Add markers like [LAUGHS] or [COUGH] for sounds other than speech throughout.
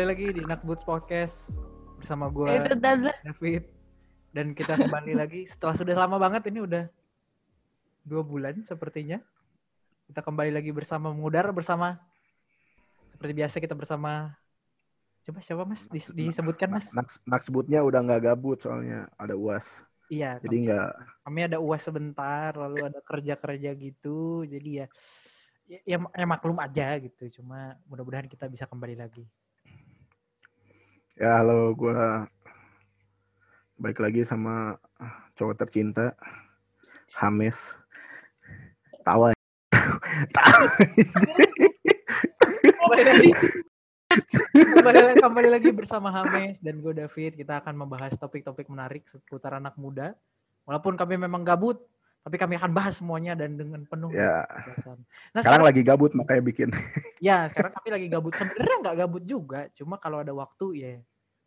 Kembali lagi di Nuts Boots Podcast bersama gue David. Dan kita kembali lagi. Setelah sudah lama banget ini udah dua bulan sepertinya. Kita kembali lagi bersama mengudar bersama. Seperti biasa kita bersama coba siapa mas? Dis- disebutkan mas? Naks, Naksbutnya udah nggak gabut soalnya ada uas. iya Jadi nggak kami ada uas sebentar lalu ada kerja kerja gitu. Jadi ya ya, ya, ya maklum aja gitu. Cuma mudah-mudahan kita bisa kembali lagi ya halo gua balik lagi sama cowok tercinta Hames. Tawa. Tawa. kembali lagi kembali lagi bersama Hames dan gue David kita akan membahas topik-topik menarik seputar anak muda walaupun kami memang gabut tapi kami akan bahas semuanya dan dengan penuh ya kepuasan. Nah sekarang sekarang, lagi gabut makanya bikin. [LAUGHS] ya sekarang kami lagi gabut sebenarnya nggak gabut juga cuma kalau ada waktu ya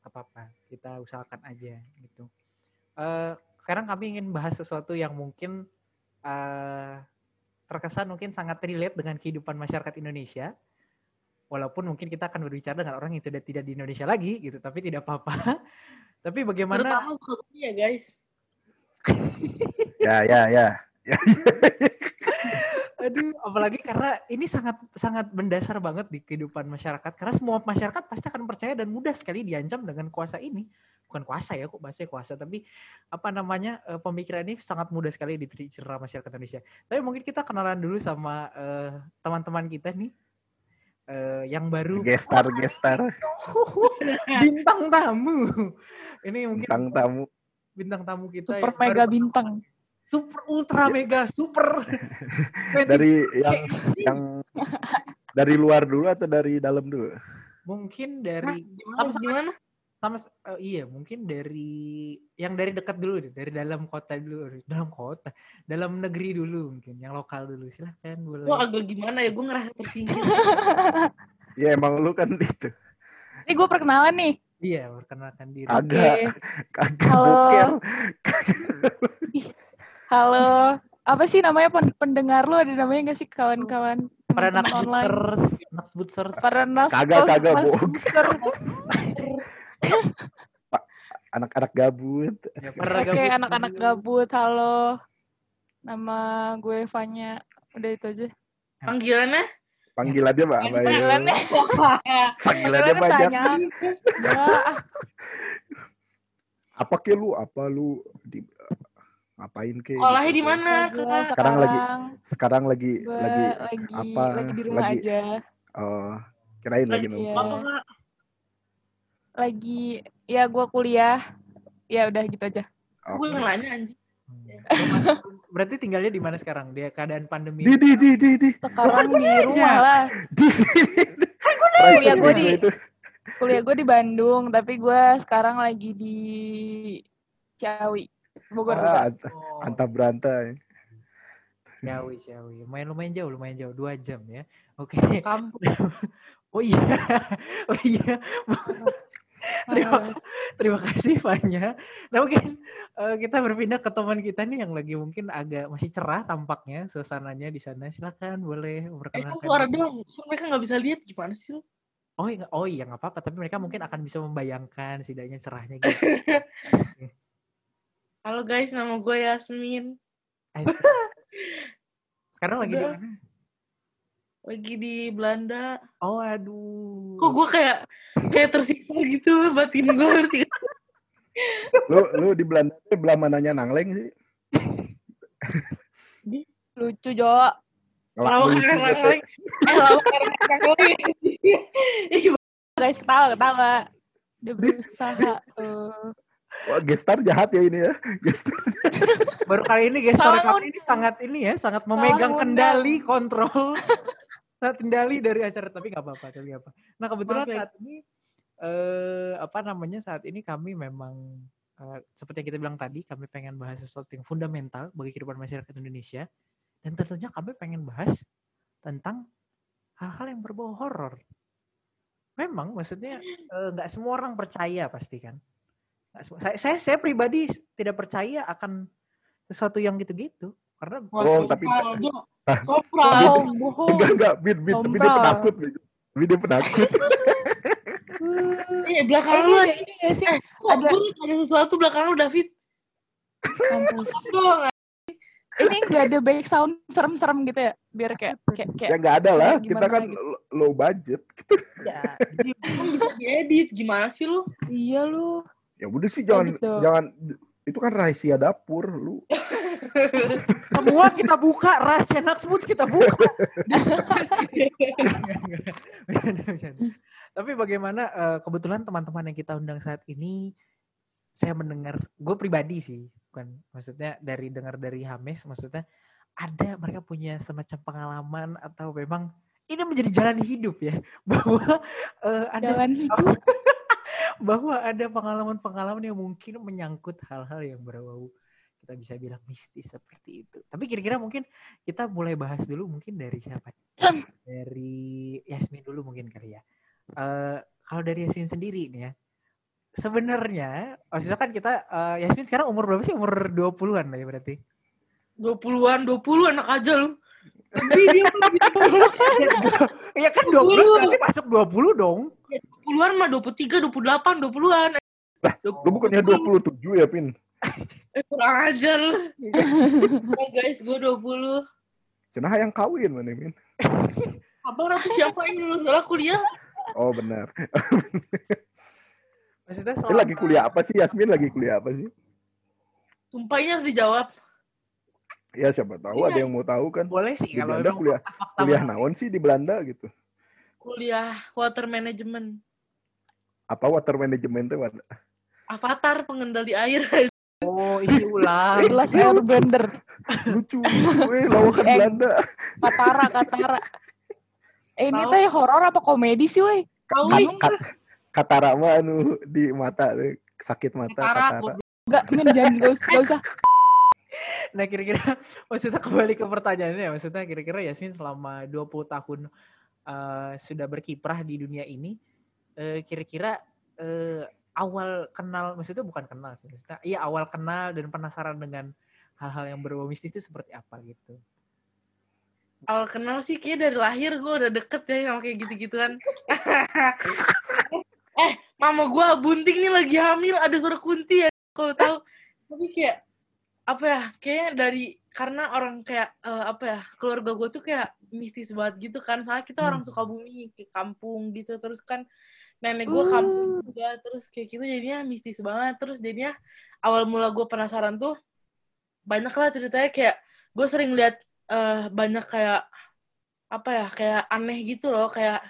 nggak apa-apa kita usahakan aja gitu. Eh, sekarang kami ingin bahas sesuatu yang mungkin eh, terkesan mungkin sangat relate dengan kehidupan masyarakat Indonesia walaupun mungkin kita akan berbicara dengan orang yang tidak tidak di Indonesia lagi gitu tapi tidak apa-apa [LAUGHS] tapi bagaimana Terutama ya guys. [LAUGHS] ya ya ya. aduh apalagi karena ini sangat sangat mendasar banget di kehidupan masyarakat. Karena semua masyarakat pasti akan percaya dan mudah sekali diancam dengan kuasa ini. Bukan kuasa ya kok bahasanya kuasa. Tapi apa namanya eh, pemikiran ini sangat mudah sekali dicerna masyarakat Indonesia. Tapi mungkin kita kenalan dulu sama eh, teman-teman kita nih. Eh, yang baru. Gestar gestar. [LAUGHS] Bintang tamu. Ini mungkin bintang tamu. bintang tamu kita Super mega bintang. Super ultra mega super [LAUGHS] Dari yang yang dari luar dulu atau dari dalam dulu? mungkin dari Gimana? Sama-sama. Gimana? sama eh, iya mungkin dari yang dari dekat dulu deh dari dalam kota dulu dalam kota dalam negeri dulu mungkin yang lokal dulu silahkan boleh Gue agak gimana ya, gue ngerasa tersingkir. [LAUGHS] Ya emang lu kan itu. Ini gue perkenalan nih. iya perkenalkan diri Agak kagak Halo. Halo. Apa sih namanya pen- pendengar lu ada namanya gak sih kawan-kawan? para teman-teman naksbutsers naksbutsers Para nas Kagak, kagak, bohong. Anak-anak gabut. ya, Oke, gabut anak-anak gabut. Halo. Nama gue Vanya. Udah itu aja. Panggilannya? Panggilannya apa ya? Panggilannya Panggilannya banyak. [LAUGHS] Apa ke lu? Apa lu di ngapain ke? Sekolahnya gitu. di mana? Kak? Sekarang lagi Sekarang lagi gue lagi lagi apa? lagi di rumah Lagi- aja. oh kirain lagi Lagi. Iya. Kak? Lagi ya gue kuliah. Ya udah gitu aja. Oh. Gue yang nanya anjing. Hmm. berarti tinggalnya di mana sekarang dia keadaan pandemi Di di di di di Sekarang di [LAUGHS] rumah Iya. lah. di sini. Kuliah gue di kuliah gue di Bandung, tapi gue sekarang lagi di Ciawi, Bogor. Bogor. Ah, ant- oh, antah berantai. Ciawi Ciawi lumayan lumayan jauh lumayan jauh dua jam ya oke Kampus. [LAUGHS] oh iya oh iya [LAUGHS] terima Terima kasih Fanya. Nah mungkin eh, kita berpindah ke teman kita nih yang lagi mungkin agak masih cerah tampaknya suasananya di sana. Silakan boleh Eh, kok memperkenalkan. suara? Kok mereka nggak bisa lihat gimana sih? lu? Oh iya, oh iya nggak apa-apa. Tapi mereka mungkin akan bisa membayangkan setidaknya cerahnya [LAUGHS] gitu. Halo guys, nama gue Yasmin. [LAUGHS] Sekarang lagi di Udah. mana? Lagi di Belanda. Oh aduh. Kok gue kayak kayak tersiksa gitu batin gue ngerti. [LAUGHS] Lu lu di Belanda tuh belah mananya Nangleng sih? [LAUGHS] Lucu Jo. Lucu karena gitu. Eh karena lagi. Guys ketawa ketawa. Dia berusaha. tuh. Wah, gestar jahat ya ini ya. [LAUGHS] Gestar. Baru kali ini gestar Salah kami ini sangat ini ya, sangat memegang kendali, kontrol, [LAUGHS] sangat kendali dari acara. Tapi nggak apa-apa, tapi apa. Nah kebetulan Maaf ya. saat ini eh apa namanya saat ini kami memang eh, seperti yang kita bilang tadi, kami pengen bahas sesuatu yang fundamental bagi kehidupan masyarakat Indonesia, dan tentunya kami pengen bahas tentang hal-hal yang berbau horor. Memang maksudnya eh, nggak semua orang percaya pasti kan. Saya, saya saya pribadi tidak percaya akan sesuatu yang gitu-gitu karena Oh, tapi-. Ah. Bohong, bohong. Enggak enggak, bit bit tapi dia penakut. Bit. Tapi dia penakut. Eh, belakang ini lu ini gak sih? Eh, ada- ada sesuatu belakang lu, David? [LAUGHS] Ini nggak ada back sound serem-serem gitu ya? Biar kayak kayak, kayak Ya nggak ada lah. Kita kan gitu? lo- low budget. Ya, [LAUGHS] jadi kan bisa diedit. Gimana sih lu? iya lu. Ya udah sih jangan gitu. jangan itu kan rahasia dapur lu. [LAUGHS] semua kita buka rahasia Naksmut kita buka. [LAUGHS] Tapi bagaimana eh, kebetulan teman-teman yang kita undang saat ini saya mendengar gue pribadi sih bukan maksudnya dari dengar dari Hames maksudnya ada mereka punya semacam pengalaman atau memang ini menjadi jalan hidup ya [LAUGHS] bahwa eh, ada Jalan hidup. Bahwa ada pengalaman-pengalaman yang mungkin menyangkut hal-hal yang berbau kita bisa bilang mistis seperti itu. Tapi kira-kira mungkin kita mulai bahas dulu mungkin dari siapa? [CLEARS THROAT] dari Yasmin dulu mungkin kali ya. Eh kalau dari Yasmin sendiri nih ya. Sebenarnya, maksudnya kan kita eh, Yasmin sekarang umur berapa sih? Umur 20-an lah ya berarti. 20-an, 20 anak aja lu. Lebih dia [LAUGHS] Iya kan 20 berarti masuk 20 dong. 20-an mah 23, 28, 20-an. Lu bukannya 27 ya, Pin? [LAUGHS] Eh, kurang ajar lu. [LAUGHS] Ya guys, gue 20. Cenah yang kawin mana, Min? Abang ratu siapa ini lu salah kuliah? Oh, benar. Maksudnya Dia selama lagi kuliah apa sih? Yasmin lagi kuliah apa sih? Sumpah ini harus dijawab. Ya siapa tahu Iya. ada yang mau tahu kan. boleh sih Di kalau Belanda kuliah fakta-fakta kuliah naon sih di Belanda gitu. Kuliah water management. Apa water management Wan? Avatar pengendali air. Oh, isi ulang. Kelas airbender. Lucu, lucu eh lawakan Eh. Belanda. Katara, Katara. Eh, ini teh horor apa komedi sih, woi? Kau Kat, katara mah anu di mata eh, sakit mata Katara, katara. Enggak, Min, jangan gak usah. Nah kira-kira [LAUGHS] maksudnya kembali ke pertanyaannya maksudnya kira-kira Yasmin selama 20 tahun eh, sudah berkiprah di dunia ini eh, kira-kira eh, awal kenal maksudnya bukan kenal sih maksudnya iya awal kenal dan penasaran dengan hal-hal yang berbau mistis itu seperti apa gitu. awal kenal sih kayak dari lahir gue udah deket ya sama kayak gitu-gitu kan. [LAUGHS] eh, mama gue bunting nih lagi hamil ada suara kunti ya kalau tahu. Tapi kayak apa ya? Kayaknya dari karena orang kayak eh, apa ya? Keluarga gue tuh kayak mistis banget gitu kan. Soalnya kita orang Hmm. Sukabumi, ke kampung gitu. Terus kan nenek gue kampung juga. Terus kayak gitu jadinya mistis banget. Terus jadinya awal mula gue penasaran tuh banyak lah ceritanya kayak gue sering lihat eh, banyak kayak apa ya kayak aneh gitu loh kayak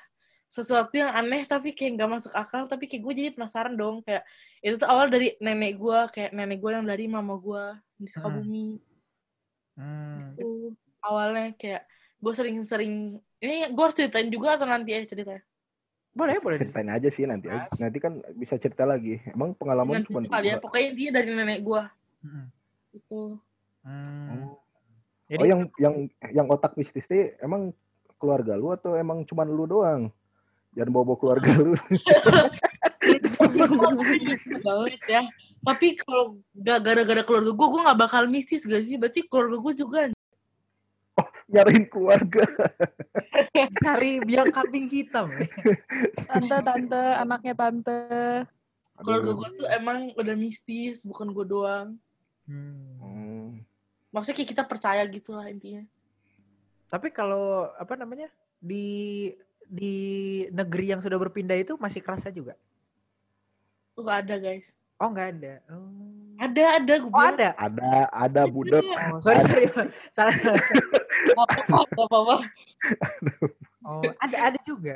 sesuatu yang aneh tapi kayak nggak masuk akal tapi kayak gue jadi penasaran dong kayak itu tuh awal dari nenek gue kayak nenek gue yang dari mama gue di Sukabumi Hmm. itu awalnya kayak gue sering-sering ini gue harus ceritain juga atau nanti ya ceritanya Boleh boleh. Ceritain aja sih nanti. aja. Mas. Nanti kan bisa cerita lagi. Emang pengalaman nanti cuma kali ya pokoknya dia dari nenek gue Hmm. itu Hmm. Oh. Jadi oh yang yang yang otak mistis teh emang keluarga lu atau emang cuman lu doang? Jangan bawa-bawa keluarga lu. [LAUGHS] banget ya tapi kalau gak gara-gara keluarga gue gue nggak bakal mistis gak sih berarti keluarga gue juga Nyariin keluarga. cari biang kambing hitam. ya. Tante, tante, anaknya tante. keluarga gue tuh emang udah mistis bukan gue doang Hmm. Maksudnya kayak kita percaya gitu lah intinya Tapi kalau apa namanya di di negeri yang sudah berpindah itu masih kerasa juga? tuh gak ada guys Oh nggak ada. Oh, ada ada gue oh ada. Ada ada budek. Oh, sorry sorry. Salah. Gak apa-apa, gak apa-apa. Oh ada ada juga.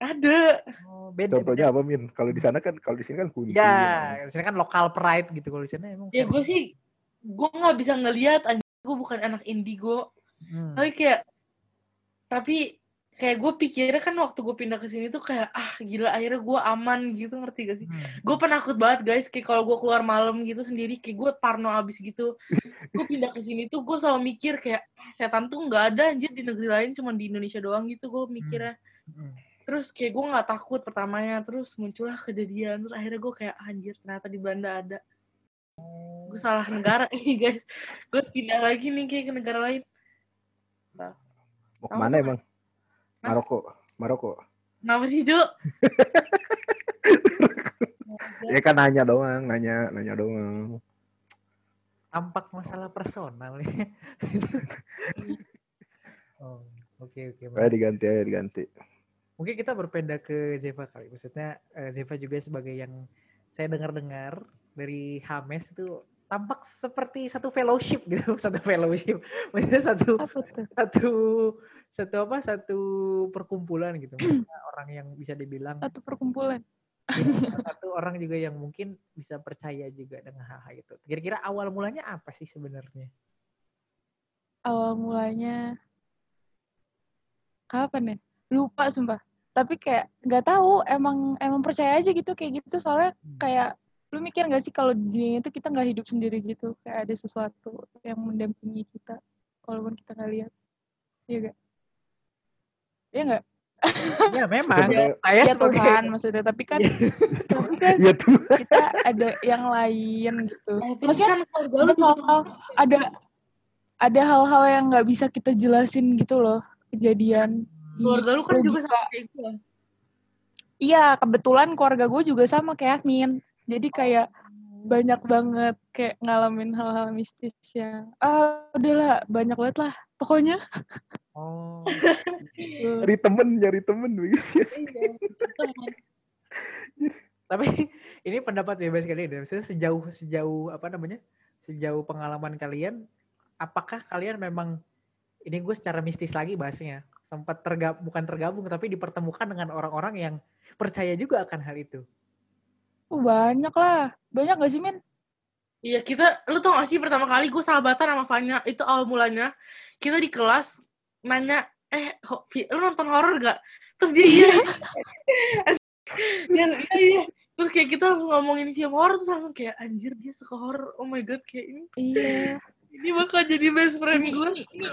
Ada. Oh beda. Contohnya apa Min? Kalau di sana kan kalau di sini kan kunti. Ya, di sini kan lokal pride gitu kalau di sana emang. Ya gue sih, gue nggak bisa ngelihat. Gue bukan anak indigo. Hmm. Tapi kayak, tapi kayak gue pikirnya kan waktu gue pindah ke sini tuh kayak ah gila akhirnya gue aman gitu ngerti gak sih? Hmm. Gue penakut banget guys kayak kalau gue keluar malam gitu sendiri kayak gue parno abis gitu. [LAUGHS] gue pindah ke sini tuh gue selalu mikir kayak "Ah, setan tuh nggak ada anjir di negeri lain cuma di Indonesia doang gitu gue mikirnya. Hmm. terus kayak gue nggak takut pertamanya terus muncullah kejadian terus akhirnya gue kayak anjir ternyata di Belanda ada gue salah negara [LAUGHS] nih guys gue pindah lagi nih kayak ke negara lain Mau ke mana emang? Maroko. Maroko. Kenapa sih, Cuk? [LAUGHS] Ya kan nanya doang, nanya, nanya doang. tampak masalah personal ya. [LAUGHS] oh, oke oke. Ayo diganti, ayo diganti. Mungkin kita berpindah ke Zeva kali. Maksudnya eh, Zeva juga sebagai yang saya dengar-dengar dari Hames itu tampak seperti satu fellowship gitu, [LAUGHS] satu fellowship. Maksudnya satu satu satu apa? Satu perkumpulan gitu. [CLEARS THROAT] Maksudnya orang yang bisa dibilang Satu perkumpulan. satu orang juga yang mungkin bisa percaya juga dengan hal-hal itu. Kira-kira awal mulanya apa sih sebenarnya? Awal mulanya kapan ya? Lupa sumpah. Tapi kayak nggak tahu emang emang percaya aja gitu kayak gitu soalnya kayak lu mikir gak sih kalau di dunia itu kita nggak hidup sendiri gitu kayak ada sesuatu yang mendampingi kita walaupun kita nggak lihat iya gak iya nggak [LAUGHS] Ya memang. Sebenarnya- Saya ya sebagai Tuhan maksudnya tapi kan tapi kan Iya tuh. kita ada yang lain gitu tapi maksudnya kan hal-hal ada ada hal-hal yang nggak bisa kita jelasin gitu loh kejadian di keluarga lu kan juga sama kayak gue. Iya, kebetulan keluarga gue juga sama kayak Asmin. Jadi kayak banyak banget kayak ngalamin hal-hal mistis yang ah udahlah banyak banget lah pokoknya. [LAUGHS] Oh. Nyari temen, nyari temen. Wis. Iya, teman. Tapi ini pendapat bebas kalian ya. Maksudnya sejauh sejauh apa namanya? Sejauh pengalaman kalian, apakah kalian memang ini gue secara mistis lagi bahasnya sempat tergabung bukan tergabung tapi dipertemukan dengan orang-orang yang percaya juga akan hal itu. Uh, banyak lah. Banyak gak sih, Min? Iya kita, lu tau gak sih pertama kali gue sahabatan sama Fanya itu awal mulanya kita di kelas nanya, eh lu nonton horor gak? Terus dia iya, [LAUGHS] dia iya iya. Terus kayak kita langsung ngomongin film horor terus langsung kayak anjir dia suka horor, oh my god kayak ini Iya. ini bakal jadi best friend gue. ini, ini,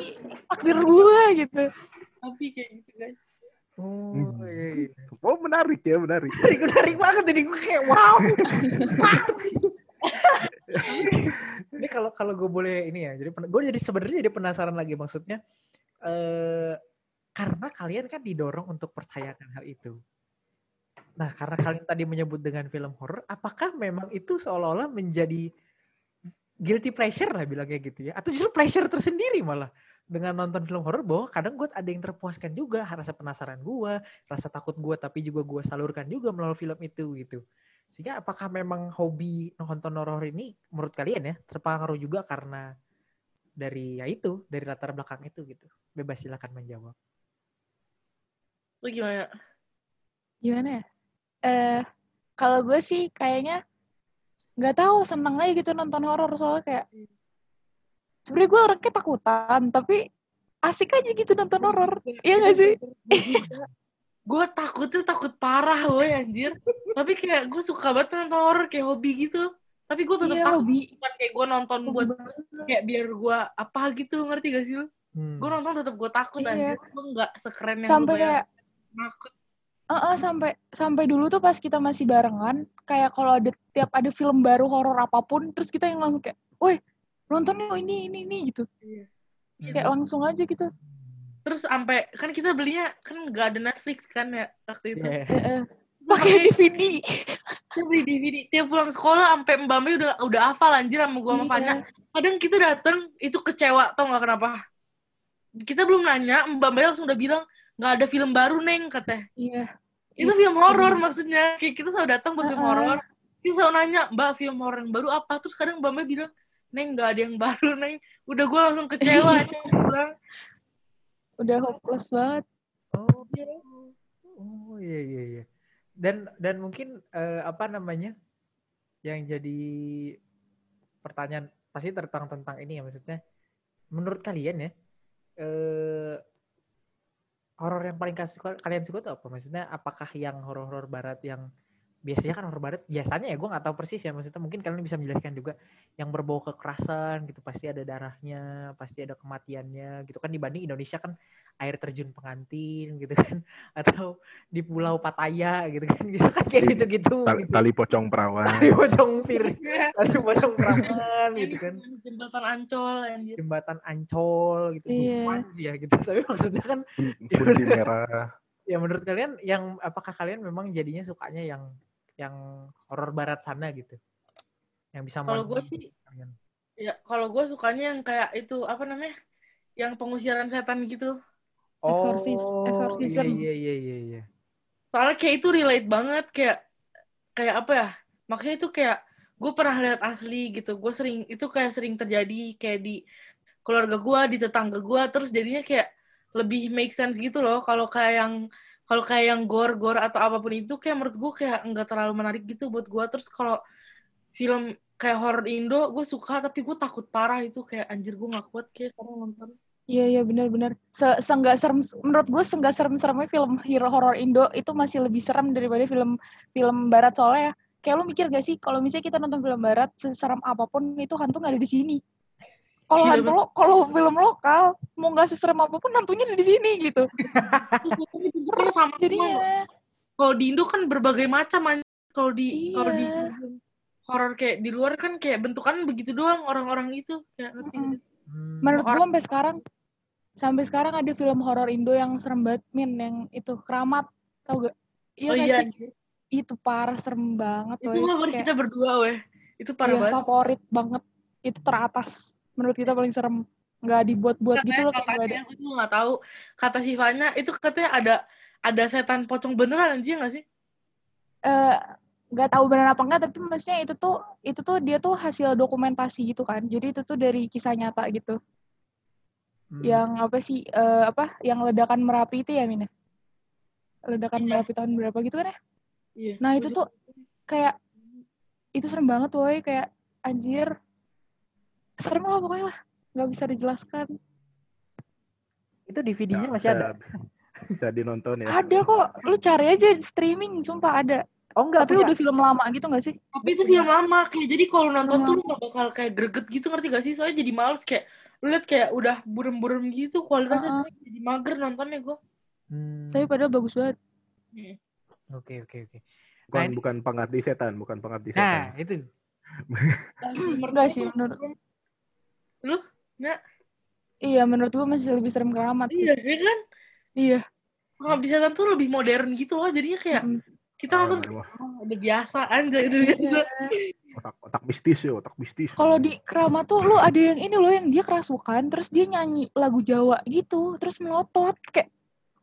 ini takdir gue gitu. Tapi kayak gitu guys. Oh, Hmm. iya, iya. Oh menarik ya, menarik. Menarik, menarik banget ini gue kayak wow. [LAUGHS] [LAUGHS] ini kalau kalau gue boleh ini ya, jadi gue jadi sebenarnya jadi penasaran lagi maksudnya eh karena kalian kan didorong untuk percayakan hal itu. Nah, karena kalian tadi menyebut dengan film horor, apakah memang itu seolah-olah menjadi guilty pleasure lah bilangnya gitu ya? Atau justru pleasure tersendiri malah dengan nonton film horor bahwa kadang gue ada yang terpuaskan juga rasa penasaran gue, rasa takut gue tapi juga gue salurkan juga melalui film itu gitu. Sehingga apakah memang hobi nonton horor ini menurut kalian ya terpengaruh juga karena dari ya itu, dari latar belakang itu gitu. Bebas silakan menjawab. Lu gimana? Gimana ya? Eh, kalau gue sih kayaknya nggak tahu seneng aja gitu nonton horor soalnya kayak sebenarnya gue orangnya takutan tapi asik aja gitu nonton horor iya gak sih gue takut tuh takut parah woy anjir. Tapi kayak gue suka banget nonton horor kayak hobi gitu. Tapi gue tetap iya takut hobi. bukan kayak gue nonton buat kayak biar gue apa gitu ngerti gak sih lu? Hmm. gue nonton tetap gue takut Iya. anjir. Gue nggak sekeren yang sampai kayak takut. Eh, eh, sampai sampai dulu tuh pas kita masih barengan kayak kalau ada tiap ada film baru horor apa pun terus kita yang langsung kayak woi nonton yuk ini ini ini gitu. Iya. kayak langsung aja gitu terus sampai kan kita belinya kan nggak ada Netflix kan ya waktu itu. Iya. Eh, eh. Gua pakai DVD Kita beli DVD tiap pulang sekolah sampai mbak Mei udah udah hafal anjir sama gue sama Iya. Fanya kadang kita dateng itu kecewa tau nggak kenapa? Kita belum nanya mbak Mei langsung udah bilang nggak ada film baru neng katanya. Iya. Itu film horor maksudnya. Kayak kita selalu datang buat film horor. Kita selalu nanya mbak film horor yang baru apa? Terus kadang mbak Mei bilang neng nggak ada yang baru neng. Udah gue langsung kecewa [LAUGHS] aja bilang udah hopeless banget Oh, oh iya iya iya. Dan dan mungkin eh, apa namanya yang jadi pertanyaan pasti tentang tentang ini ya maksudnya. Menurut kalian ya, eh horor yang paling kalian suka itu apa? Maksudnya apakah yang horor-horor barat yang biasanya kan horor barat biasanya ya gue nggak tahu persis ya maksudnya mungkin kalian bisa menjelaskan juga yang berbau kekerasan gitu pasti ada darahnya pasti ada kematiannya gitu kan dibanding Indonesia kan air terjun pengantin gitu kan [LAUGHS] atau di pulau Pattaya gitu kan [LAUGHS] bisa kan kayak gitu-gitu Tali, gitu. tali pocong perawan. tali pocong pir [LAUGHS] tali pocong perawan gitu kan jembatan ancol anjir jembatan ancol gitu Iya. Sih ya gitu tapi maksudnya kan Putih merah. Ya menurut kalian yang apakah kalian memang jadinya sukanya yang yang horor barat sana gitu? Yang bisa Kalau gue sih, kalian? ya kalau gue sukanya yang kayak itu apa namanya? Yang pengusiran setan gitu. Oh, exorcism. Iya iya iya iya. Soalnya kayak itu relate banget kayak kayak apa ya? Makanya itu kayak gue pernah lihat asli gitu. Gue sering itu kayak sering terjadi kayak di keluarga gue, di tetangga gue. Terus jadinya kayak lebih make sense gitu loh. Kalau kayak yang kalau kayak yang gore-gore atau apa pun itu kayak menurut gue kayak nggak terlalu menarik gitu buat gue. Terus kalau film kayak horror Indo gue suka tapi gue takut parah itu kayak anjir gue nggak kuat kayak sekarang nonton. Iya iya benar-benar. Se seenggak serem menurut gue seenggak serem-seremnya film hero horor Indo itu masih lebih serem daripada film film barat soalnya ya. Kayak lu mikir gak sih kalau misalnya kita nonton film barat seserem apa pun itu hantu nggak ada di sini. Kalau Iya, hantu lo, kalau film lokal mau nggak seserem apa pun hantunya ada di sini gitu. [LAUGHS] Terus sama. Jadinya Kalau di Indo kan berbagai macam. Kalau di kalau di Iya. horor kayak di luar kan kayak bentukan begitu doang orang-orang itu kayak ngerti nggak? Hmm. menurut gue sampai sekarang sampai sekarang ada film horor Indo yang serem banget min yang itu keramat tau gak? Iya oh iya, sih? Itu parah serem banget itu favorit kita berdua weh. Itu parah Iya, banget. favorit banget. Itu teratas. Menurut kita paling serem. Nggak dibuat-buat gitu loh. Kayak nggak ada. aku tuh nggak tahu. Kata Sivanya itu katanya ada ada setan pocong beneran anjir nggak sih? Eh, nggak tahu benar apa enggak, tapi maksudnya itu tuh itu tuh dia tuh hasil dokumentasi gitu kan. Jadi itu tuh dari kisah nyata gitu. Hmm. Yang apa sih, eh, apa, yang ledakan Merapi itu ya, Min? ya? Ledakan Iya. Merapi tahun berapa gitu kan ya? Iya. Nah, itu tuh kayak, itu serem banget woy. Kayak, anjir. Serem lah pokoknya lah. Nggak bisa dijelaskan. Itu DVD-nya Ya, masih ada. bisa- dinonton ya. Ada kok. Lu cari aja di streaming, sumpah ada. Oh enggak, Tapi punya. udah film lama gitu gak sih? Tapi itu film lama kayak jadi kalau nonton Film tuh lu nggak bakal kayak greget gitu ngerti gak sih? Soalnya jadi males kayak lu liat kayak udah burem-burem gitu kualitasnya jadi mager nontonnya gue. Hmm. Tapi padahal bagus banget. Oke oke oke. Bukan Nah, bukan pengabdi setan, bukan pengabdi Nah, setan. itu. Enggak sih menurut Lu? Iya, menurut gua masih lebih serem keramat sih. Iya, ya kan? Iya. Setan tuh lebih modern gitu loh. Jadinya kayak Mm. kita Ah, memang oh, udah biasa anjay udah biasa. Iya. otak otak mistis ya, otak mistis. Kalau di keramat tuh lu ada yang ini loh yang dia kerasukan terus dia nyanyi lagu Jawa gitu, terus melotot kayak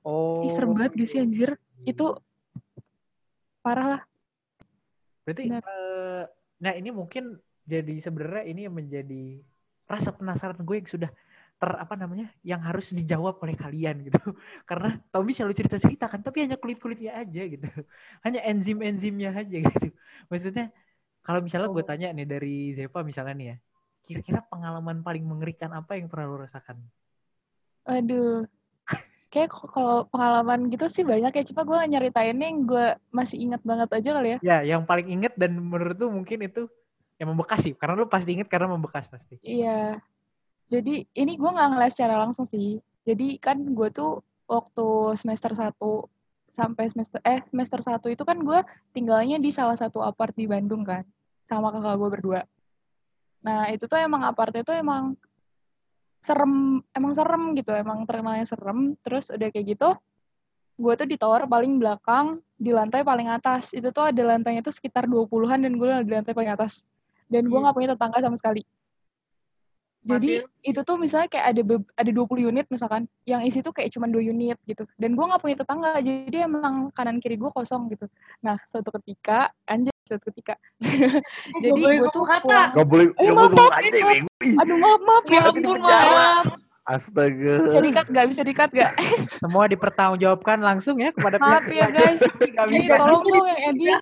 Oh. ih serem banget gak sih anjir. Itu parah lah. Berarti Benar. eh, nah ini mungkin jadi sebenarnya ini yang menjadi rasa penasaran gue yang sudah ter apa namanya yang harus dijawab oleh kalian gitu. [LAUGHS] Karena Tommy selalu cerita-cerita kan tapi hanya kulit-kulitnya aja gitu. [LAUGHS] Hanya enzim-enzimnya aja gitu. [LAUGHS] Maksudnya kalau misalnya gue tanya nih dari Zepa misalnya nih ya. Kira-kira pengalaman paling mengerikan apa yang pernah lo rasakan? Aduh. Kayak kalau pengalaman gitu sih banyak ya, cuma gue nyeritain yang gue masih ingat banget aja kali ya. Ya, yang paling inget dan menurut lu mungkin itu yang membekas sih. Karena lu pasti inget karena membekas pasti. Iya. Jadi ini gue nggak ngeliat secara langsung sih. Jadi kan gue tuh waktu semester 1 sampai semester eh semester 1 itu kan gue tinggalnya di salah satu apart di Bandung kan sama kakak gue berdua. Nah itu tuh emang apartnya tuh emang serem, emang serem gitu, emang terkenalnya serem. Terus udah kayak gitu, gue tuh di tower paling belakang, di lantai paling atas. Itu tuh ada lantainya tuh sekitar 20-an dan gue di lantai paling atas. Dan gue nggak punya tetangga sama sekali. Jadi itu tuh misalnya kayak ada ada 20 unit misalkan, yang isi tuh kayak cuma 2 unit gitu. Dan gue nggak punya tetangga, jadi emang kanan kiri gue kosong gitu. Nah, suatu ketika, anjir suatu ketika. [LAUGHS] jadi boleh gue tuh kata. pulang. Gak boleh, Eh, gak maaf, boleh maaf, aja, maaf. Aduh maaf maaf ya ampun maaf. Astaga. Bisa dikat gak? Bisa dikat gak? Semua dipertanggungjawabkan langsung ya kepada Maaf ya guys. [LAUGHS] Gak bisa. tolong dong yang edit.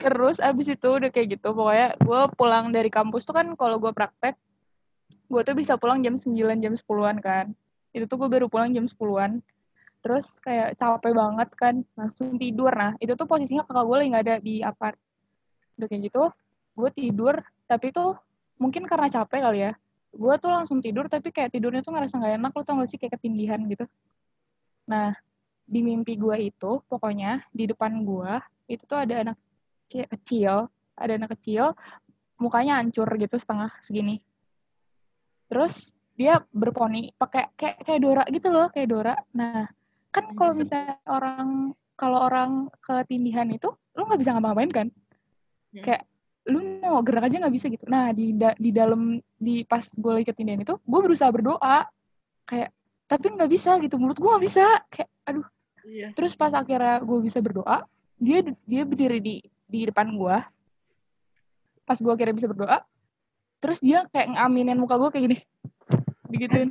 Terus abis itu udah kayak gitu. Pokoknya gue pulang dari kampus tuh kan kalau gue praktek, gue tuh bisa pulang jam 9, jam 10-an kan. Itu tuh gue baru pulang jam 10-an. Terus kayak capek banget kan, langsung tidur. Nah, itu tuh posisinya kakak gue lagi gak ada di apart. Udah kayak gitu, gue tidur, tapi tuh mungkin karena capek kali ya. Gue tuh langsung tidur, tapi kayak tidurnya tuh ngerasa gak enak, lo tau gak sih kayak ketindihan gitu. Nah, di mimpi gue itu, pokoknya di depan gue, itu tuh ada anak kecil, kecil, ada anak kecil, mukanya hancur gitu setengah segini. Terus dia berponi, pakai kayak kayak Dora gitu loh, kayak Dora. Nah, kan kalau misalnya orang kalau orang ketindihan itu lu nggak bisa ngapa-ngapain kan Hmm. kayak lu mau gerak aja nggak bisa gitu nah di da- di dalam di pas gue lagi ketindihan itu gue berusaha berdoa kayak tapi nggak bisa gitu mulut gue nggak bisa kayak aduh Iya. terus pas akhirnya gue bisa berdoa dia dia berdiri di di depan gue pas gue akhirnya bisa berdoa terus dia kayak ngaminin muka gue kayak gini. Digituin.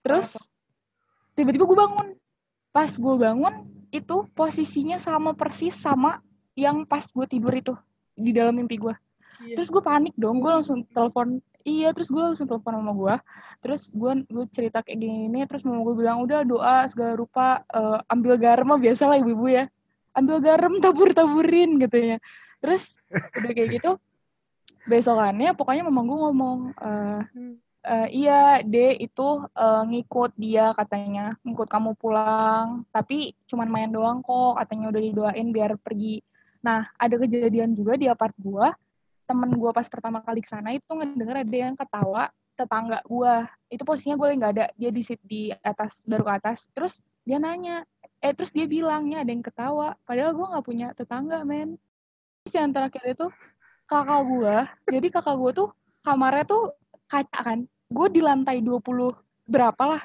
Terus tiba-tiba gue bangun. Pas gue bangun itu posisinya sama persis sama yang pas gue tidur itu di dalam mimpi gue Iya. terus gue panik dong gue langsung telepon iya terus gue langsung telepon sama gue terus gue gue cerita kayak gini terus mama gue bilang udah doa segala rupa eh, ambil garam biasa lah ibu-ibu ya ambil garam tabur taburin gitu ya. Terus udah kayak gitu besokannya pokoknya mama gue ngomong eh, eh, iya de itu eh, ngikut dia katanya. Ngikut kamu pulang. Tapi cuman main doang kok katanya udah didoain biar pergi. Nah ada kejadian juga di apart gua. Temen gua pas pertama kali ke sana itu ngedenger ada yang ketawa tetangga gua. Itu posisinya gue lagi nggak ada. Dia di di atas baru ke atas. Terus dia nanya eh terus dia bilangnya ada yang ketawa. Padahal gua nggak punya tetangga men. Terus yang terakhir itu kakak gua. Jadi kakak gua tuh kamarnya tuh kaca kan. Gue di lantai 20 berapa lah.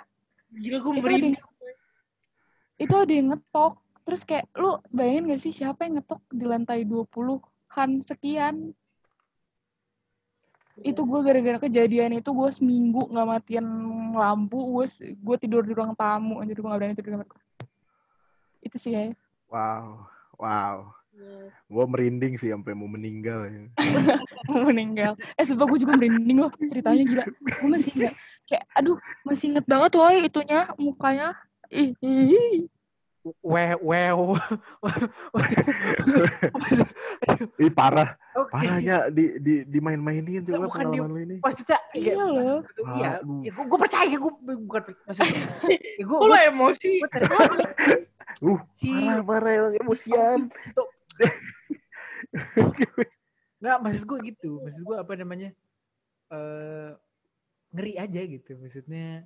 Gila gue itu ada yang, itu ada yang ngetok. Terus kayak lu bayangin gak sih siapa yang ngetok di lantai 20-an sekian? Itu gue gara-gara kejadian itu gue seminggu nggak matiin lampu. Gue gue tidur di ruang tamu. Jadi gue gak berani tidur di kamar gue itu sih ya Wow, wow. Iya. Gue merinding sih sampai mau meninggal. Ya. [LAUGHS] mau meninggal eh sebab gue juga merinding loh ceritanya gila gue masih ingat kayak aduh masih inget banget woy itunya mukanya ih, ih. Wow, wow. [LAUGHS] Ih parah, Oke. parahnya di di dimain-mainin coba bukan di- pengalaman lu ini. Maksudnya, Iya ya, loh. Iya, Aduh. ya, gue, gue percaya, gue bukan percaya. Maksudnya, ya, gue, lo emosi? gue tertawa [LAUGHS] Uh, sih. parah parah emang emosian. Nggak, maksud gue gitu. Maksud gue apa namanya? eh ngeri aja gitu. Maksudnya,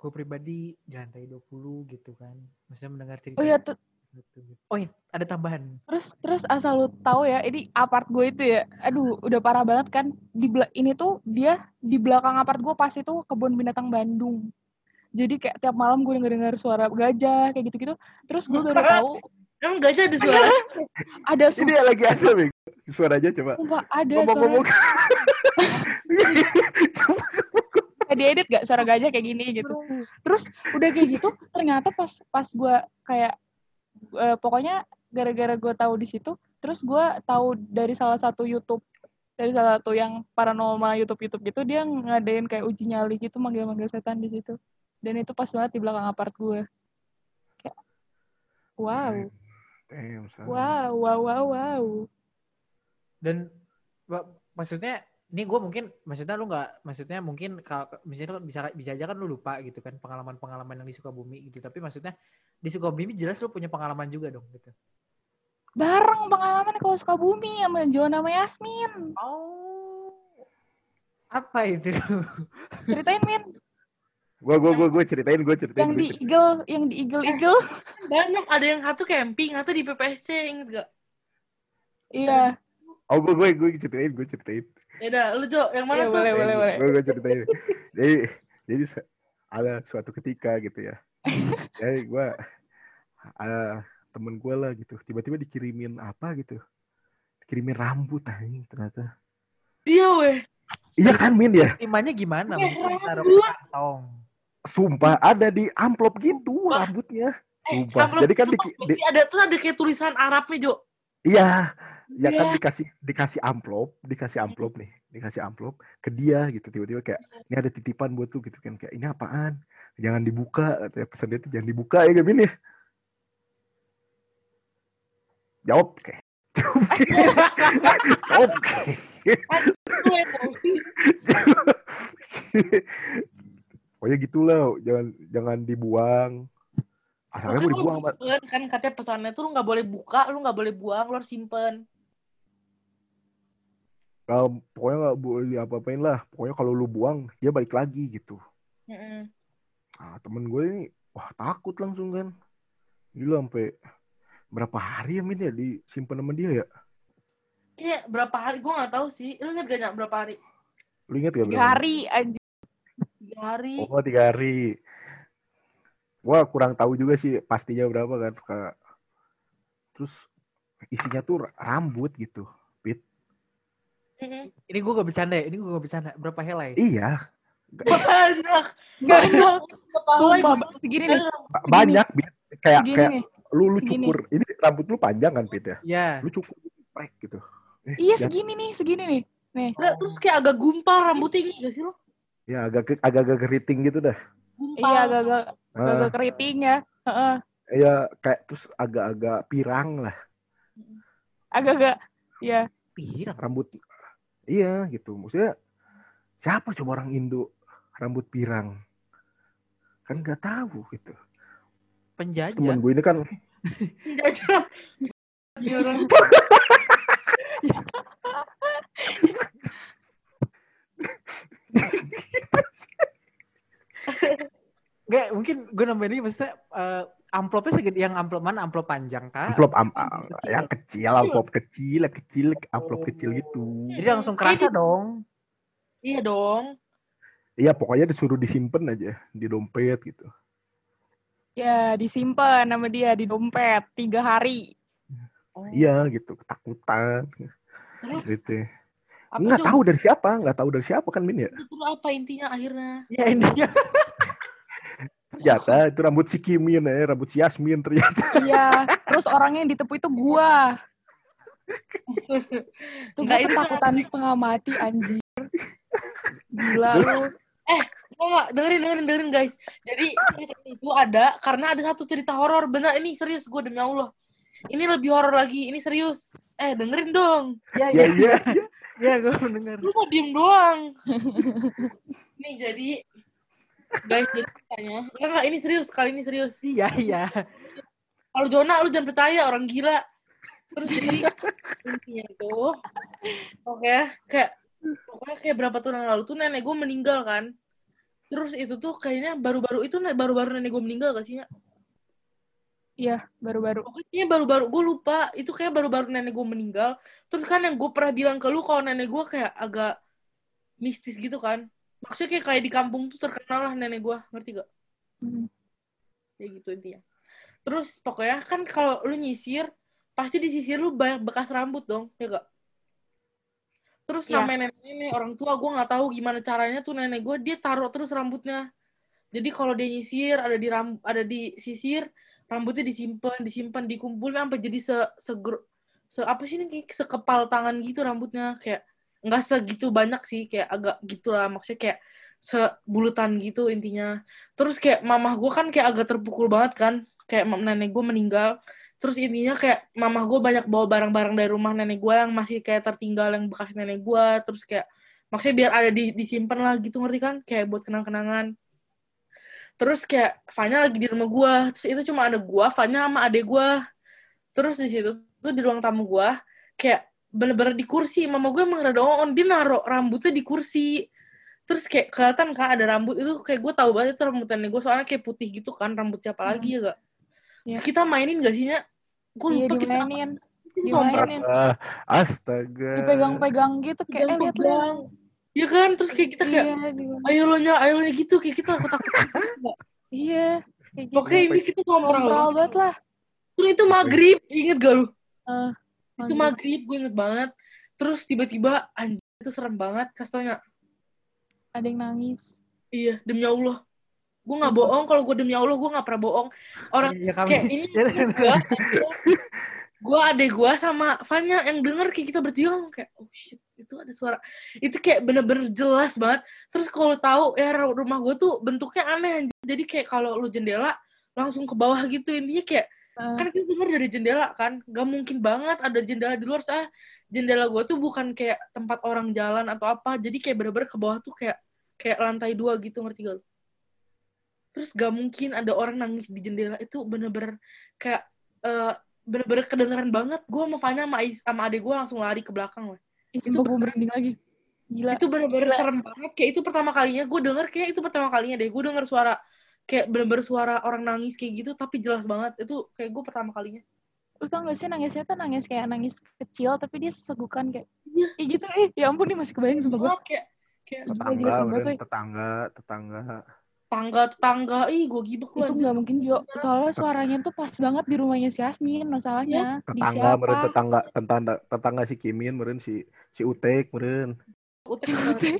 gue pribadi di lantai 20 gitu kan. Maksudnya mendengar cerita. oh ya tuh gitu. Oh iya, ada tambahan. Terus terus asal lu tahu ya, ini apart gue itu ya. Aduh, udah parah banget kan. Di ini tuh dia di belakang apart gue pas itu kebun binatang Bandung. Jadi kayak tiap malam gue denger dengar suara gajah kayak gitu-gitu. Terus gue baru tahu Emang gajah ada suara? ada Ini suara yang lagi ada, Bang. Suara aja coba. sumpah, ada suara [LAUGHS] diedit gak suara gajah kayak gini gitu. Terus udah kayak gitu, ternyata pas pas gue kayak eh, pokoknya gara-gara gue tahu di situ, terus gue tahu dari salah satu YouTube dari salah satu yang paranormal YouTube YouTube gitu dia ngadain kayak uji nyali gitu manggil-manggil setan di situ. Dan itu pas banget di belakang apart gue. Kayak wow, Damn, wow, wow, wow, wow. Dan maksudnya ini gue mungkin maksudnya lu nggak maksudnya mungkin kalau misalnya bisa bisa aja kan lu lupa gitu kan pengalaman-pengalaman yang di Sukabumi gitu tapi maksudnya di Sukabumi jelas lu punya pengalaman juga dong gitu Bareng pengalaman kalau Sukabumi sama Jona sama Yasmin. oh apa itu Ceritain Min, Gua gua gua gua ceritain, gua ceritain. yang gua di ceritain. Eagle, yang di Eagle Eagle. Banyak. Ada yang satu camping, atau di PPSC, inget gak? Iya, Oh, gua gua gua ceritain, gua ceritain. Yaudah, lu Jo, yang mana Iya, tuh? boleh, boleh, boleh. Gue ceritain. Jadi jadi ada suatu ketika gitu ya. Jadi gue ada temen gue lah gitu. Tiba-tiba dikirimin apa gitu. Dikirimin rambut anjing ternyata. Iya weh. Iya kan Min ya? timanya gimana Maksudnya taruh kantong Sumpah ada di amplop gitu Wah. rambutnya. Eh, Sumpah. amplop Jadi kan di, di- ada tuh ada kayak tulisan Arabnya Jo. iya ya kan Iya. dikasih dikasih amplop, dikasih amplop nih, dikasih amplop ke dia gitu tiba-tiba kayak ini ada titipan buat tuh gitu kan kayak ini apaan? Jangan dibuka katanya pesan dia tuh jangan dibuka ya Gavin ya. Jawab kayak. [LAUGHS] Jawab kayak. Emosi. [LAUGHS] Pokoknya gitulah, jangan jangan dibuang. Asalnya mau dibuang, simpen, kan katanya pesannya tuh lu nggak boleh buka, lu nggak boleh buang, lu harus simpen. Kalau pokoknya nggak boleh apa-apain lah. Pokoknya kalau lu buang, dia balik lagi gitu. Mm-mm. ah, temen gue ini wah takut langsung kan gila sampai berapa hari ya min ya disimpan sama dia ya Kayak berapa hari gue nggak tahu sih. Lu inget gak Nyak, berapa hari? lu inget gak Tiga berapa hari anjir. Tiga hari. oh tiga hari Wah kurang tahu juga sih pastinya berapa kan terus isinya tuh rambut gitu. Ini gue gak bercanda ya, ini gue gak bercanda. Berapa helai? iya Banyak. Banyak. Kepala Sumpah, gua- segini nih. Ba- banyak kayak kayak lu lu cukur ini rambut lu panjang kan Pit ya Ya. lu cukur prek gitu Eh, Iya segini nih, segini nih. Nih. Terus kayak agak gumpal rambutnya ini gak sih lo? ya agak ke- agak-agak keriting gitu dah Gumpal. Iya agak-agak Ah, agak keriting ya. Heeh. ya kayak terus agak-agak pirang lah Agak-agak ya. Pirang. rambut iya gitu. Maksudnya siapa coba orang Indo rambut pirang? Kan nggak tahu gitu. Penjajah. temen gue ini kan Enggak, [LAUGHS] mungkin gue nambahin ini maksudnya eh, amplopnya segede yang amplop mana? Amplop panjang kah? amplop am, Amplop kecil. yang kecil amplop kecil kecil amplop kecil gitu Jadi langsung kerasa dong. Iya dong. iya pokoknya disuruh disimpan aja di dompet gitu Ya disimpan nama dia di dompet tiga hari. Oh. iya gitu ketakutan Terus gitu nggak tahu dari siapa nggak tahu dari siapa kan Min ya Itu apa intinya akhirnya? Ya intinya. [LAUGHS] ternyata itu rambut si Kimin ya rambut si Yasmin ternyata Iya. Terus orangnya yang ditepu itu gua. Tuh Nggak, gue itu ketakutan setengah mati anjir. Gila lu. Enggak, dengerin, dengerin, dengerin guys. Jadi cerita itu ada karena ada satu cerita horor. Bener, ini serius gue demi Allah. Ini lebih horor lagi. Ini serius. Eh, dengerin dong. Ya, ya ya, iya ya, gue mendengar. Lu mau diem doang. [LAUGHS] Nih, jadi guys, jadi. Enggak, enggak, ini serius. Kali ini serius. Iya, iya. Kalau Jona, lu jangan percaya. Orang gila. Terus jadi intinya tuh. Oke, kayak pokoknya kayak berapa tahun yang lalu tuh nenek gue meninggal kan. Terus itu tuh kayaknya baru-baru itu baru-baru nenek gue meninggal gak sih? Iya, baru-baru. Pokoknya baru-baru gue lupa itu kayak baru-baru nenek gue meninggal. Terus kan yang gue pernah bilang ke lu kalau nenek gue kayak agak mistis gitu kan. Maksudnya kayak kayak di kampung tuh terkenal lah nenek gue, ngerti gak? Hmm. Kayak gitu intinya. Terus pokoknya kan kalau lu nyisir, pasti di sisir lu banyak bekas rambut dong, ya gak? Terus Iya. namanya nenek-nenek orang tua gue nggak tahu gimana caranya tuh nenek gue dia taruh terus rambutnya. Jadi kalau dia nyisir ada di ram ada di sisir rambutnya disimpan disimpan dikumpulin sampai jadi se seger se apa sih ini sekepal tangan gitu rambutnya kayak nggak segitu banyak sih kayak agak gitulah maksudnya kayak sebulutan gitu intinya. Terus kayak mamah gue kan kayak agak terpukul banget kan kayak nenek gue meninggal. Terus intinya kayak mamah gue banyak bawa barang-barang dari rumah nenek gue yang masih kayak tertinggal yang bekas nenek gue terus kayak maksudnya biar ada di disimpan lah gitu ngerti kan? Kayak buat kenang-kenangan. Terus kayak Fanya lagi di rumah gue terus itu cuma ada gue Fanya sama adek gue terus di situ tuh di ruang tamu gue kayak bener-bener di kursi. Mama gue emang rada on dia naruh rambutnya di kursi. Terus kayak kelihatan kan ada rambut itu. Kayak gue tahu banget itu rambut nenek gue. Soalnya kayak putih gitu kan rambut siapa lagi ya gak Iya. Terus kita mainin gak sih nya gue Iya lupa kita dimainin, kita dimainin. Ah, astaga. Dipegang-pegang gitu kayak eh lihat lihat. Iya kan? Terus kayak kita kayak Iya, ayo lo nya ayo lo nya gitu. Kayak kita takut takut iya. Kayak gitu. Pokoknya ini kita sompral Ngobrol banget lah. terus itu maghrib. Inget gak lu Itu maghrib gue inget banget. Terus tiba-tiba anjir itu serem banget kasih ada yang nangis. iya demi Allah. Gue nggak bohong kalau gue demi Allah gue nggak pernah bohong. Orang Ya, kami. kayak ini [LAUGHS] gue gue adek gue sama Fanya yang denger kayak kita bertiga kayak oh shit itu ada suara. Itu kayak bener-bener jelas banget. Terus kalau tahu ya rumah gue tuh bentuknya aneh anjir. jadi kayak kalau lu jendela langsung ke bawah gitu. Intinya kayak Eh, kan kita denger dari jendela kan. Gak mungkin banget ada jendela di luar. Saya jendela gue tuh bukan kayak tempat orang jalan atau apa. Jadi kayak bener-bener ke bawah tuh kayak kayak lantai dua gitu ngerti gak lu? terus gak mungkin ada orang nangis di jendela. Itu bener-bener kayak eh, bener-bener kedengeran banget. Gue sama Fanya sama, sama adek gue langsung lari ke belakang lah. Ih, sumpah gue merinding lagi. Gila. itu bener-bener serem banget. Kayak itu pertama kalinya gue denger kayak itu pertama kalinya deh. Gue denger suara kayak bener-bener suara orang nangis kayak gitu tapi jelas banget itu kayak gue pertama kalinya Lu tau gak sih nangisnya tuh nangis kayak nangis kecil tapi dia sesegukan kayak Iya. kayak gitu eh ya ampun nih masih kebayang sumpah gue. Banget, kayak kayak tetangga sumpah, meren, coy. tetangga tetangga tetangga tetangga ih gue gibek Itu nggak mungkin Jo. Soalnya suaranya tuh pas banget di rumahnya si Asmin masalahnya. Di tetangga meren tetangga tetangga tetangga si Kimin meren si si Utek meren Utek Utek.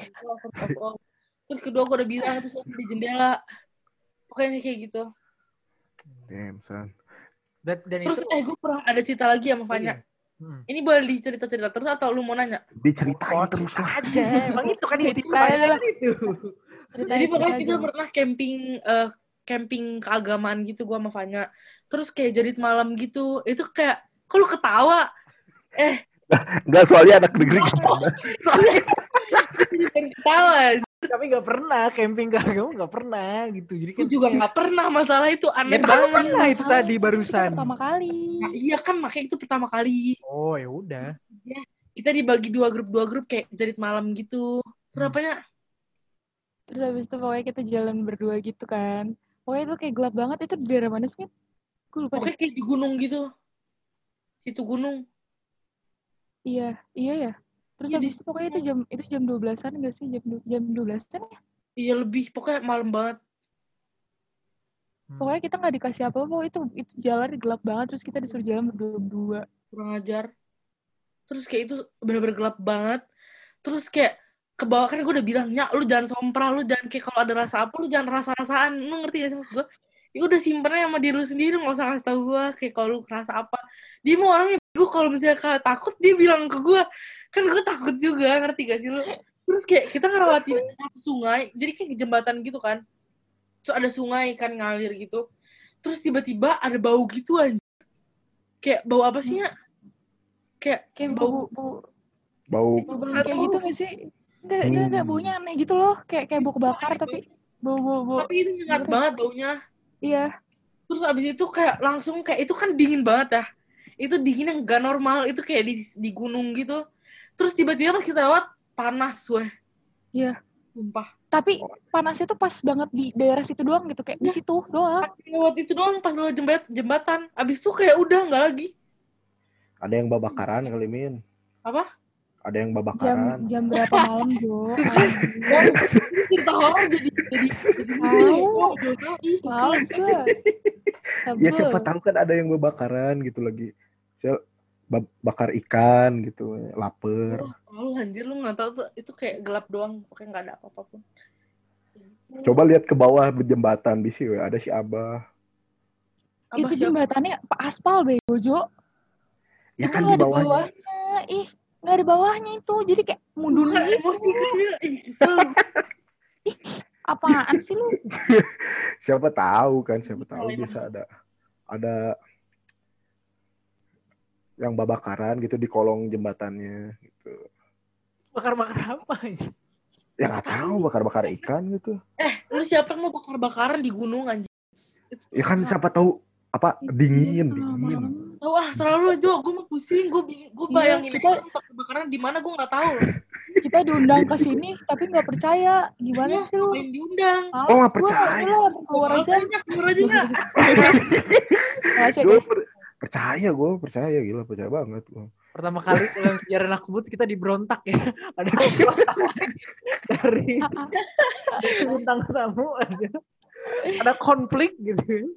terus kedua gue udah bilang terus di jendela pokoknya kayak gitu damn son Dan, dan terus itu eh gue pernah ada cerita lagi sama Fanya Hmm. ini boleh dicerita-cerita terus atau lu mau nanya diceritain terus lah aja. Emang itu kan itu. Ceritain, Jadi pokoknya kita aja. pernah camping eh, camping keagamaan gitu gua sama Fanya. Terus kayak jadi malam gitu. Itu kayak kok lu ketawa? Eh, Enggak soalnya anak negeri. Soalnya ketawa. Tapi nggak pernah camping ke kamu nggak pernah gitu. Jadi kan juga nggak pernah masalah itu Ya, aneh kan banget. pernah itu tadi itu barusan. Pertama kali. Nah, iya kan makanya itu pertama kali. Oh ya udah. Kita dibagi dua grup dua grup kayak jadi malam gitu. Terus Hmm. Terus habis itu pokoknya kita jalan berdua gitu kan. Pokoknya itu kayak gelap banget. Itu di daerah mana sih? Gue lupa deh. Pokoknya kayak di gunung gitu. Situ gunung. Iya, iya ya. Terus di habis itu pokoknya itu jam itu jam 12-an enggak sih? Jam jam 12-an ya? Iya lebih. Pokoknya malam banget. Hmm. Pokoknya kita nggak dikasih apa-apa. Itu itu jalan gelap banget terus kita disuruh jalan berdua-berdua. kurang ajar terus kayak itu bener-bener gelap banget terus kayak ke bawah kan gue udah bilang ya lu jangan sompral lu jangan kayak kalau ada rasa apa lu jangan rasa-rasaan lu ngerti gak sih maksud gue ya udah simpennya sama diri lu sendiri nggak usah ngasih tau gue kayak kalau lu ngerasa apa dia mau orangnya gue kalau misalnya takut dia bilang ke gue kan gue takut juga ngerti gak sih lu? Terus kayak kita ngerawatin satu sungai jadi kayak jembatan gitu kan. Terus ada sungai kan ngalir gitu. Terus tiba-tiba ada bau gitu anjir kayak bau apa sih ya kayak Kayak bau bau bau. Bau. Bau kayak gitu nggak sih? Enggak, enggak, enggak Hmm. baunya aneh gitu loh. Kayak kayak bau kebakar tapi bau bau bau. tapi itu nyengat banget baunya. Iya. terus abis itu kayak langsung kayak itu kan dingin banget ya. Itu dingin yang gak normal itu kayak di di gunung gitu terus tiba-tiba pas kita lewat panas weh. Iya. sumpah. Tapi panasnya tuh pas banget di daerah situ doang gitu kayak di Iya. situ doang. pas lewat itu doang pas lewat jembat jembatan. Abis itu kayak udah nggak lagi. Ada yang babakaran kali min. Apa? Ada yang Jam babakaran. Jam berapa malam Jo? [LAUGHS] Cerita horor jadi jadi jadi [LAUGHS] ya siapa tahu kan ada yang babakaran gitu lagi bakar ikan gitu lapar Tahu anjir lu nggak tahu tuh itu kayak gelap doang pokoknya nggak ada apa-apa pun coba lihat ke bawah jembatan bisi we. ada si abah Apa Itu jembatannya pa- aspal bego Jo. ya Itu kan di ada bawahnya bawahnya. Ih, nggak ada bawahnya itu. Jadi kayak mundur Bukan gitu. emosi ih kesel Apaan sih lu? [LAUGHS] siapa tahu kan siapa tahu bisa ada ada yang babakaran gitu di kolong jembatannya gitu Bakar-bakar apa? ya nggak tahu bakar-bakar ikan gitu lu siapa yang mau bakar-bakaran di gunung anjir Itu ya kan siapa tahu apa dingin Iya, dingin malam. Tahu ah selalu Jo, gue mau pusing, gue gue Iya, bayangin kita- aja bakar-bakaran di mana gue nggak tahu. [LAUGHS] Kita diundang ke sini tapi nggak percaya. Gimana Iya, sih lu? ngapain diundang? Oh, nggak gua, percaya. lah, keluar aja. Keluar aja gue. Percaya gue percaya gila percaya banget gue Pertama kali [LAUGHS] dalam sejarah Naksbut kita diberontak ya. [LAUGHS] Ada dari bintang tamu ada ada konflik gitu.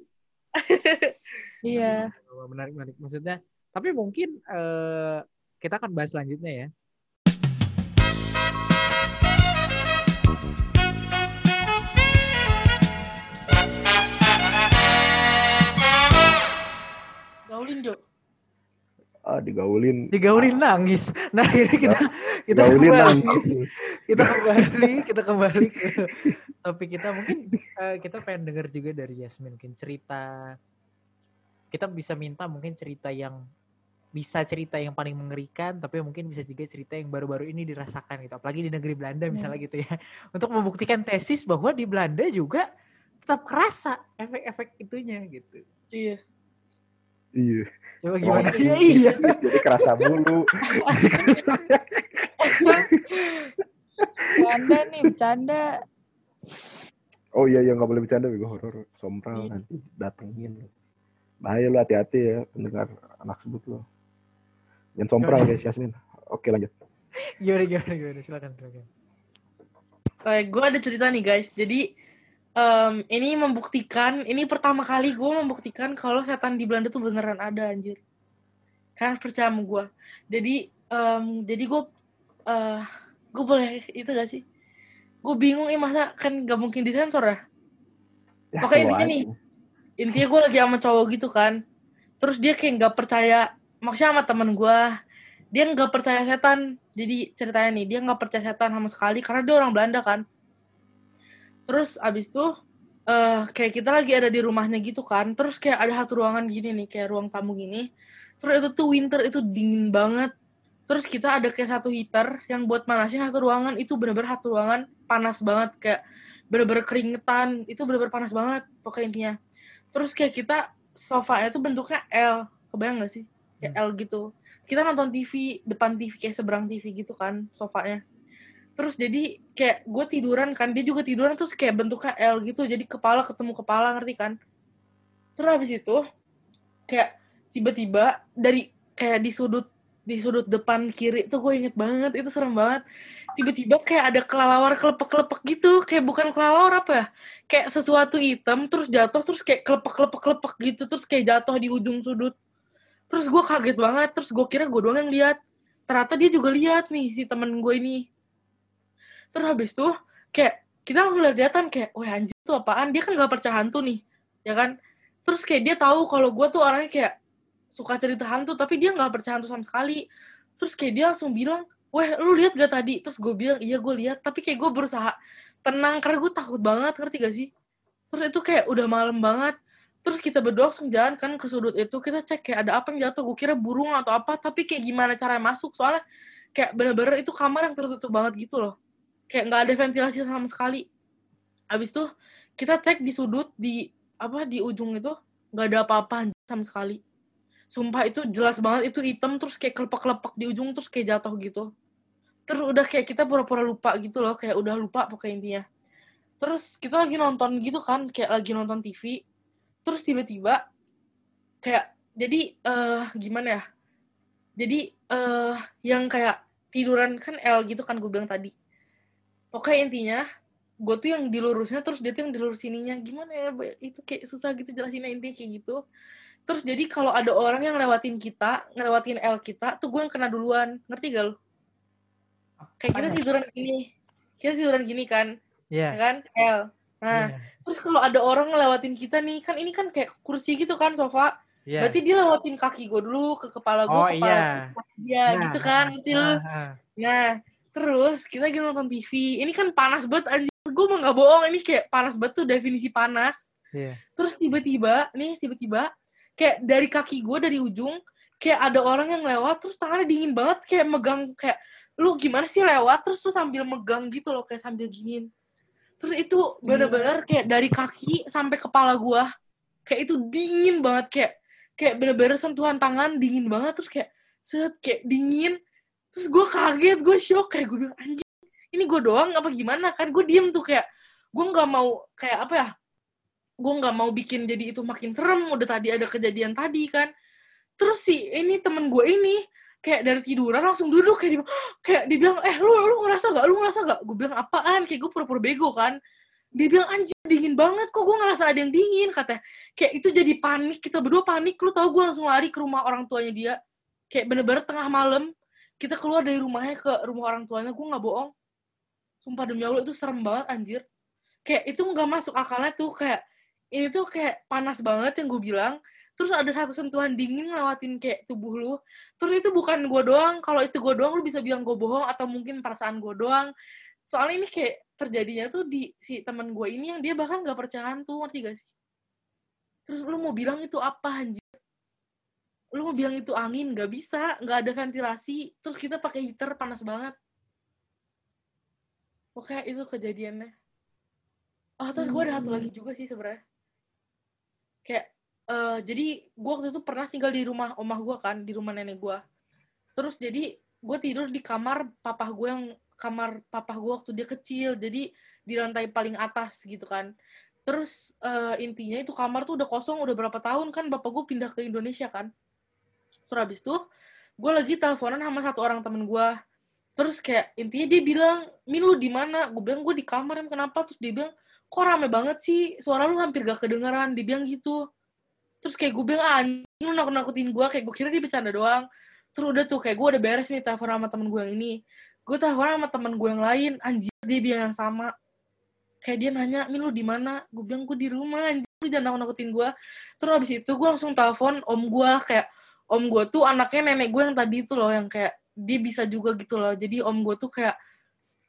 Iya. Oh, menarik menarik maksudnya. Tapi mungkin eh, kita akan bahas selanjutnya ya. Gaulin Jo. ah digaulin. Digaulin nangis. Nah ini kita kita gaulin kembali. nangis. Kita kembali kita kembali ke topik kita. Mungkin eh, kita pengen dengar juga dari Yasmin mungkin cerita. Kita bisa minta mungkin cerita yang bisa cerita yang paling mengerikan tapi mungkin bisa juga cerita yang baru-baru ini dirasakan gitu. Apalagi di negeri Belanda misalnya gitu ya. Untuk membuktikan tesis bahwa di Belanda juga tetap kerasa efek-efek itunya gitu. Iya. Iya coba gimana Oh, ya iya, iya jadi kerasa mulu Bercanda nih, bercanda. Oh iya iya nggak boleh bercanda gue horor sompral Iya. nanti datengin. Bahaya lu hati-hati ya pendengar anak sebut lo. Jangan sompral guys Yasmin. Oke lanjut. Gimana gimana gimana silakan silakan. Kayak gue ada cerita nih guys. Jadi em, ini membuktikan, ini pertama kali gue membuktikan kalau setan di Belanda tuh beneran ada anjir. Kalian percaya sama gue. Jadi em, jadi gue eh gue boleh itu gak sih? Gue bingung ini masa kan gak mungkin disensor ya. Ya, Pokoknya intinya nih. Intinya gue lagi sama cowok gitu kan. Terus dia kayak gak percaya, maksudnya sama temen gue. Dia gak percaya setan. Jadi ceritanya nih, dia gak percaya setan sama sekali karena dia orang Belanda kan. Terus abis itu eh kayak kita lagi ada di rumahnya gitu kan. Terus kayak ada satu ruangan gini nih, kayak ruang tamu gini. Terus itu tuh winter itu dingin banget. Terus kita ada kayak satu heater yang buat manasin satu ruangan itu bener-bener satu ruangan panas banget kayak bener-bener keringetan itu bener-bener panas banget pokoknya intinya. Terus kayak kita sofanya tuh bentuknya L, kebayang gak sih? Kayak L gitu. Kita nonton TV depan TV kayak seberang TV gitu kan sofanya. Terus jadi kayak gue tiduran kan, dia juga tiduran terus kayak bentuknya L gitu. Jadi kepala ketemu kepala ngerti kan? Terus habis itu kayak tiba-tiba dari kayak di sudut di sudut depan kiri tuh gue inget banget itu serem banget tiba-tiba kayak ada kelelawar kelepek-kelepek gitu kayak bukan kelelawar apa ya kayak sesuatu hitam terus jatuh terus kayak kelepek-kelepek-kelepek gitu terus kayak jatuh di ujung sudut terus gue kaget banget terus gue kira gue doang yang lihat ternyata dia juga lihat nih si temen gue ini terus habis tuh kayak kita langsung lihat-lihatan kayak wah anjir tuh apaan? Dia kan gak percaya hantu nih ya kan? Terus kayak dia tahu kalau gue tuh orangnya kayak suka cerita hantu tapi dia nggak percaya hantu sama sekali. Terus kayak dia langsung bilang weh lu lihat gak tadi? Terus gue bilang iya gue lihat tapi kayak gue berusaha tenang karena gue takut banget ngerti gak sih? Terus itu kayak udah malam banget. Terus kita berdua langsung jalan kan ke sudut itu kita cek kayak ada apa yang jatuh gue kira burung atau apa tapi kayak gimana cara masuk? Soalnya kayak bener-bener itu kamar yang tertutup banget gitu loh kayak nggak ada ventilasi sama sekali. Habis itu kita cek di sudut di apa di ujung itu nggak ada apa-apa sama sekali. Sumpah itu jelas banget itu hitam terus kayak kelepek-kelepek di ujung terus kayak jatuh gitu. Terus udah kayak kita pura-pura lupa gitu loh kayak udah lupa pokoknya intinya. Terus kita lagi nonton gitu kan kayak lagi nonton TV terus tiba-tiba kayak jadi eh gimana ya? Jadi eh yang kayak tiduran kan L gitu kan gue bilang tadi pokoknya intinya gue tuh yang dilurusnya terus dia tuh yang dilurus sininya gimana ya itu kayak susah gitu jelasinnya intinya kayak gitu terus jadi kalau ada orang yang ngelewatin kita ngelewatin L kita tuh gue yang kena duluan ngerti gak lu kayak kita Apanya? tiduran gini kita tiduran gini kan Iya. ya kan L nah Iya. terus kalau ada orang ngelewatin kita nih kan ini kan kayak kursi gitu kan sofa Iya. berarti dia lewatin kaki gue dulu ke kepala gue Oh, kepala iya. dia Nah, gitu kan ngerti lu Ah, ah. Nah, terus kita lagi nonton TV. Ini kan panas banget anjir. Gue mau nggak bohong, ini kayak panas banget tuh definisi panas. Iya. Terus tiba-tiba, nih tiba-tiba kayak dari kaki gue dari ujung kayak ada orang yang lewat terus tangannya dingin banget kayak megang kayak lu gimana sih lewat terus lu sambil megang gitu loh kayak sambil giniin. Terus itu bener-bener kayak dari kaki sampai kepala gua kayak itu dingin banget kayak kayak bener-bener sentuhan tangan dingin banget terus kayak set kayak dingin terus gue kaget gue shock kayak gue bilang anjing ini gue doang apa gimana? Kan gue diem tuh kayak gue nggak mau kayak apa ya gue nggak mau bikin jadi itu makin serem udah tadi ada kejadian tadi kan. Terus si ini temen gue ini kayak dari tiduran langsung duduk kayak dia [GASPS] kayak dia bilang eh lu lu ngerasa gak lu ngerasa gak gue bilang apaan? Kayak gue pura-pura bego kan. Dia bilang anjir dingin banget kok gue ngerasa ada yang dingin katanya. Kayak itu jadi panik kita berdua panik. Lu tau gue langsung lari ke rumah orang tuanya dia kayak bener-bener tengah malam kita keluar dari rumahnya ke rumah orang tuanya gue nggak bohong. Sumpah demi allah itu serem banget anjir. Kayak itu nggak masuk akalnya tuh kayak ini tuh kayak panas banget yang gue bilang. Terus ada satu sentuhan dingin ngelewatin kayak tubuh lu. Terus itu bukan gue doang. Kalau itu gue doang lu bisa bilang gue bohong atau mungkin perasaan gue doang. Soalnya ini kayak terjadinya tuh di si teman gue ini yang dia bahkan nggak percaya hantu ngerti gak sih? Terus lu mau bilang itu apa anjir lu mau bilang itu angin nggak bisa nggak ada ventilasi terus kita pakai heater panas banget. Oke itu kejadiannya. Oh terus gue ada satu lagi juga sih sebenarnya. Kayak eh jadi gue waktu itu pernah tinggal di rumah omah gue kan di rumah nenek gue terus jadi gue tidur di kamar papa gue yang kamar papa gue waktu dia kecil jadi di lantai paling atas gitu kan. Terus eh, intinya itu kamar tuh udah kosong udah berapa tahun kan bapak gue pindah ke Indonesia kan terus habis itu gue lagi teleponan sama satu orang temen gue terus kayak intinya dia bilang min lu di mana? Gue bilang gue di kamar em kenapa? Terus dia bilang kok rame banget sih? Suara lu hampir gak kedengeran. Dia bilang gitu. Terus kayak gue bilang ah anjing lu nakut nakutin gue kayak gue kira dia bercanda doang. Terus udah tuh kayak gue udah beres nih telepon sama temen gue yang ini. Gue telepon sama temen gue yang lain. Anjir dia bilang yang sama. Kayak dia nanya min lu di mana? Gue bilang gue di rumah anjir lu jangan nakut nakutin gue terus abis itu gue langsung telepon om gue kayak om gue tuh anaknya nenek gue yang tadi itu loh yang kayak dia bisa juga gitu loh. Jadi om gue tuh kayak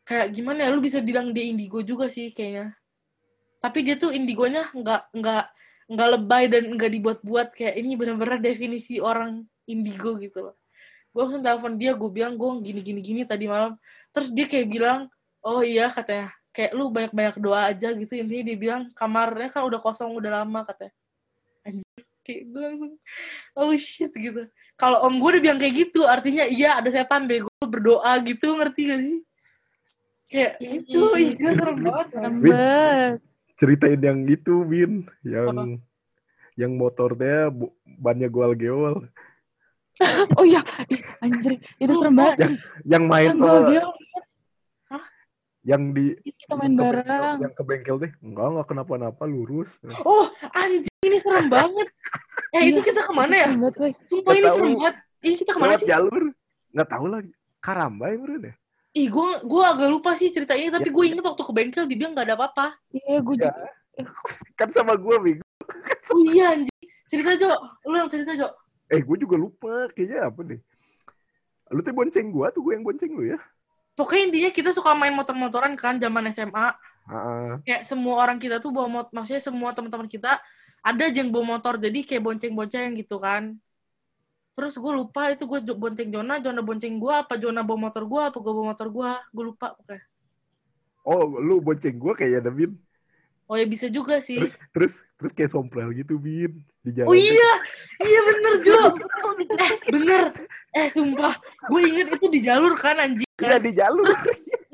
kayak gimana ya lu bisa bilang dia indigo juga sih kayaknya. Tapi dia tuh indigonya nggak nggak nggak lebay dan nggak dibuat-buat. Kayak ini benar-benar definisi orang indigo gitu loh. Gue langsung telepon dia gue bilang gue gini gini gini tadi malam. Terus dia kayak bilang oh iya katanya. Kayak lu banyak-banyak doa aja gitu. Intinya dia bilang kamarnya kan udah kosong udah lama katanya kayak gue langsung oh shit gitu kalau om gue udah bilang kayak gitu artinya iya ada setan deh gue berdoa gitu ngerti gak sih kayak itu iya serem banget Serem Win. banget. Ceritain yang itu, Bin. Yang yang motornya bannya goal-geol. [LAUGHS] Oh iya, Ih, anjir, itu serem banget. Yang yang main dia yang di kita main yang ke bareng. bengkel- yang ke bengkel deh. Enggak, enggak kenapa-napa, lurus. oh anjing ini serem banget eh itu Iya, kita ke mana ya sumpah ini Nggak serem banget ih kita ke mana sih jalur. Enggak tahu lagi. Karamba ya, bro deh. ih gue gue agak lupa sih cerita ini tapi Ya. gue inget waktu ke bengkel dia bilang nggak ada apa-apa Iya, gue Ya. juga. Kan sama gue, Bing. oh iya anjing cerita Jo lu yang cerita Jo Eh, gue juga lupa. Kayaknya apa deh. Lu tuh bonceng gua tuh gue yang bonceng lu ya. Pokoknya intinya kita suka main motor-motoran kan zaman SMA Heeh. kayak semua orang kita tuh bawa motor maksudnya semua teman-teman kita ada aja yang bawa motor jadi kayak bonceng-bonceng gitu kan terus gue lupa itu gue bonceng Jona Jona bonceng gue apa Jona bawa motor gue apa gue bawa motor gue gue lupa pokoknya Oh, lu bonceng gua kayaknya ada, Bin. Oh ya bisa juga sih. Terus terus terus kayak sompral gitu, Bin. Di jalan. oh iya. Iya bener Jo [LAUGHS] eh bener. Eh sumpah. Gue inget itu di jalur kan anjing. Iya, kan di jalur.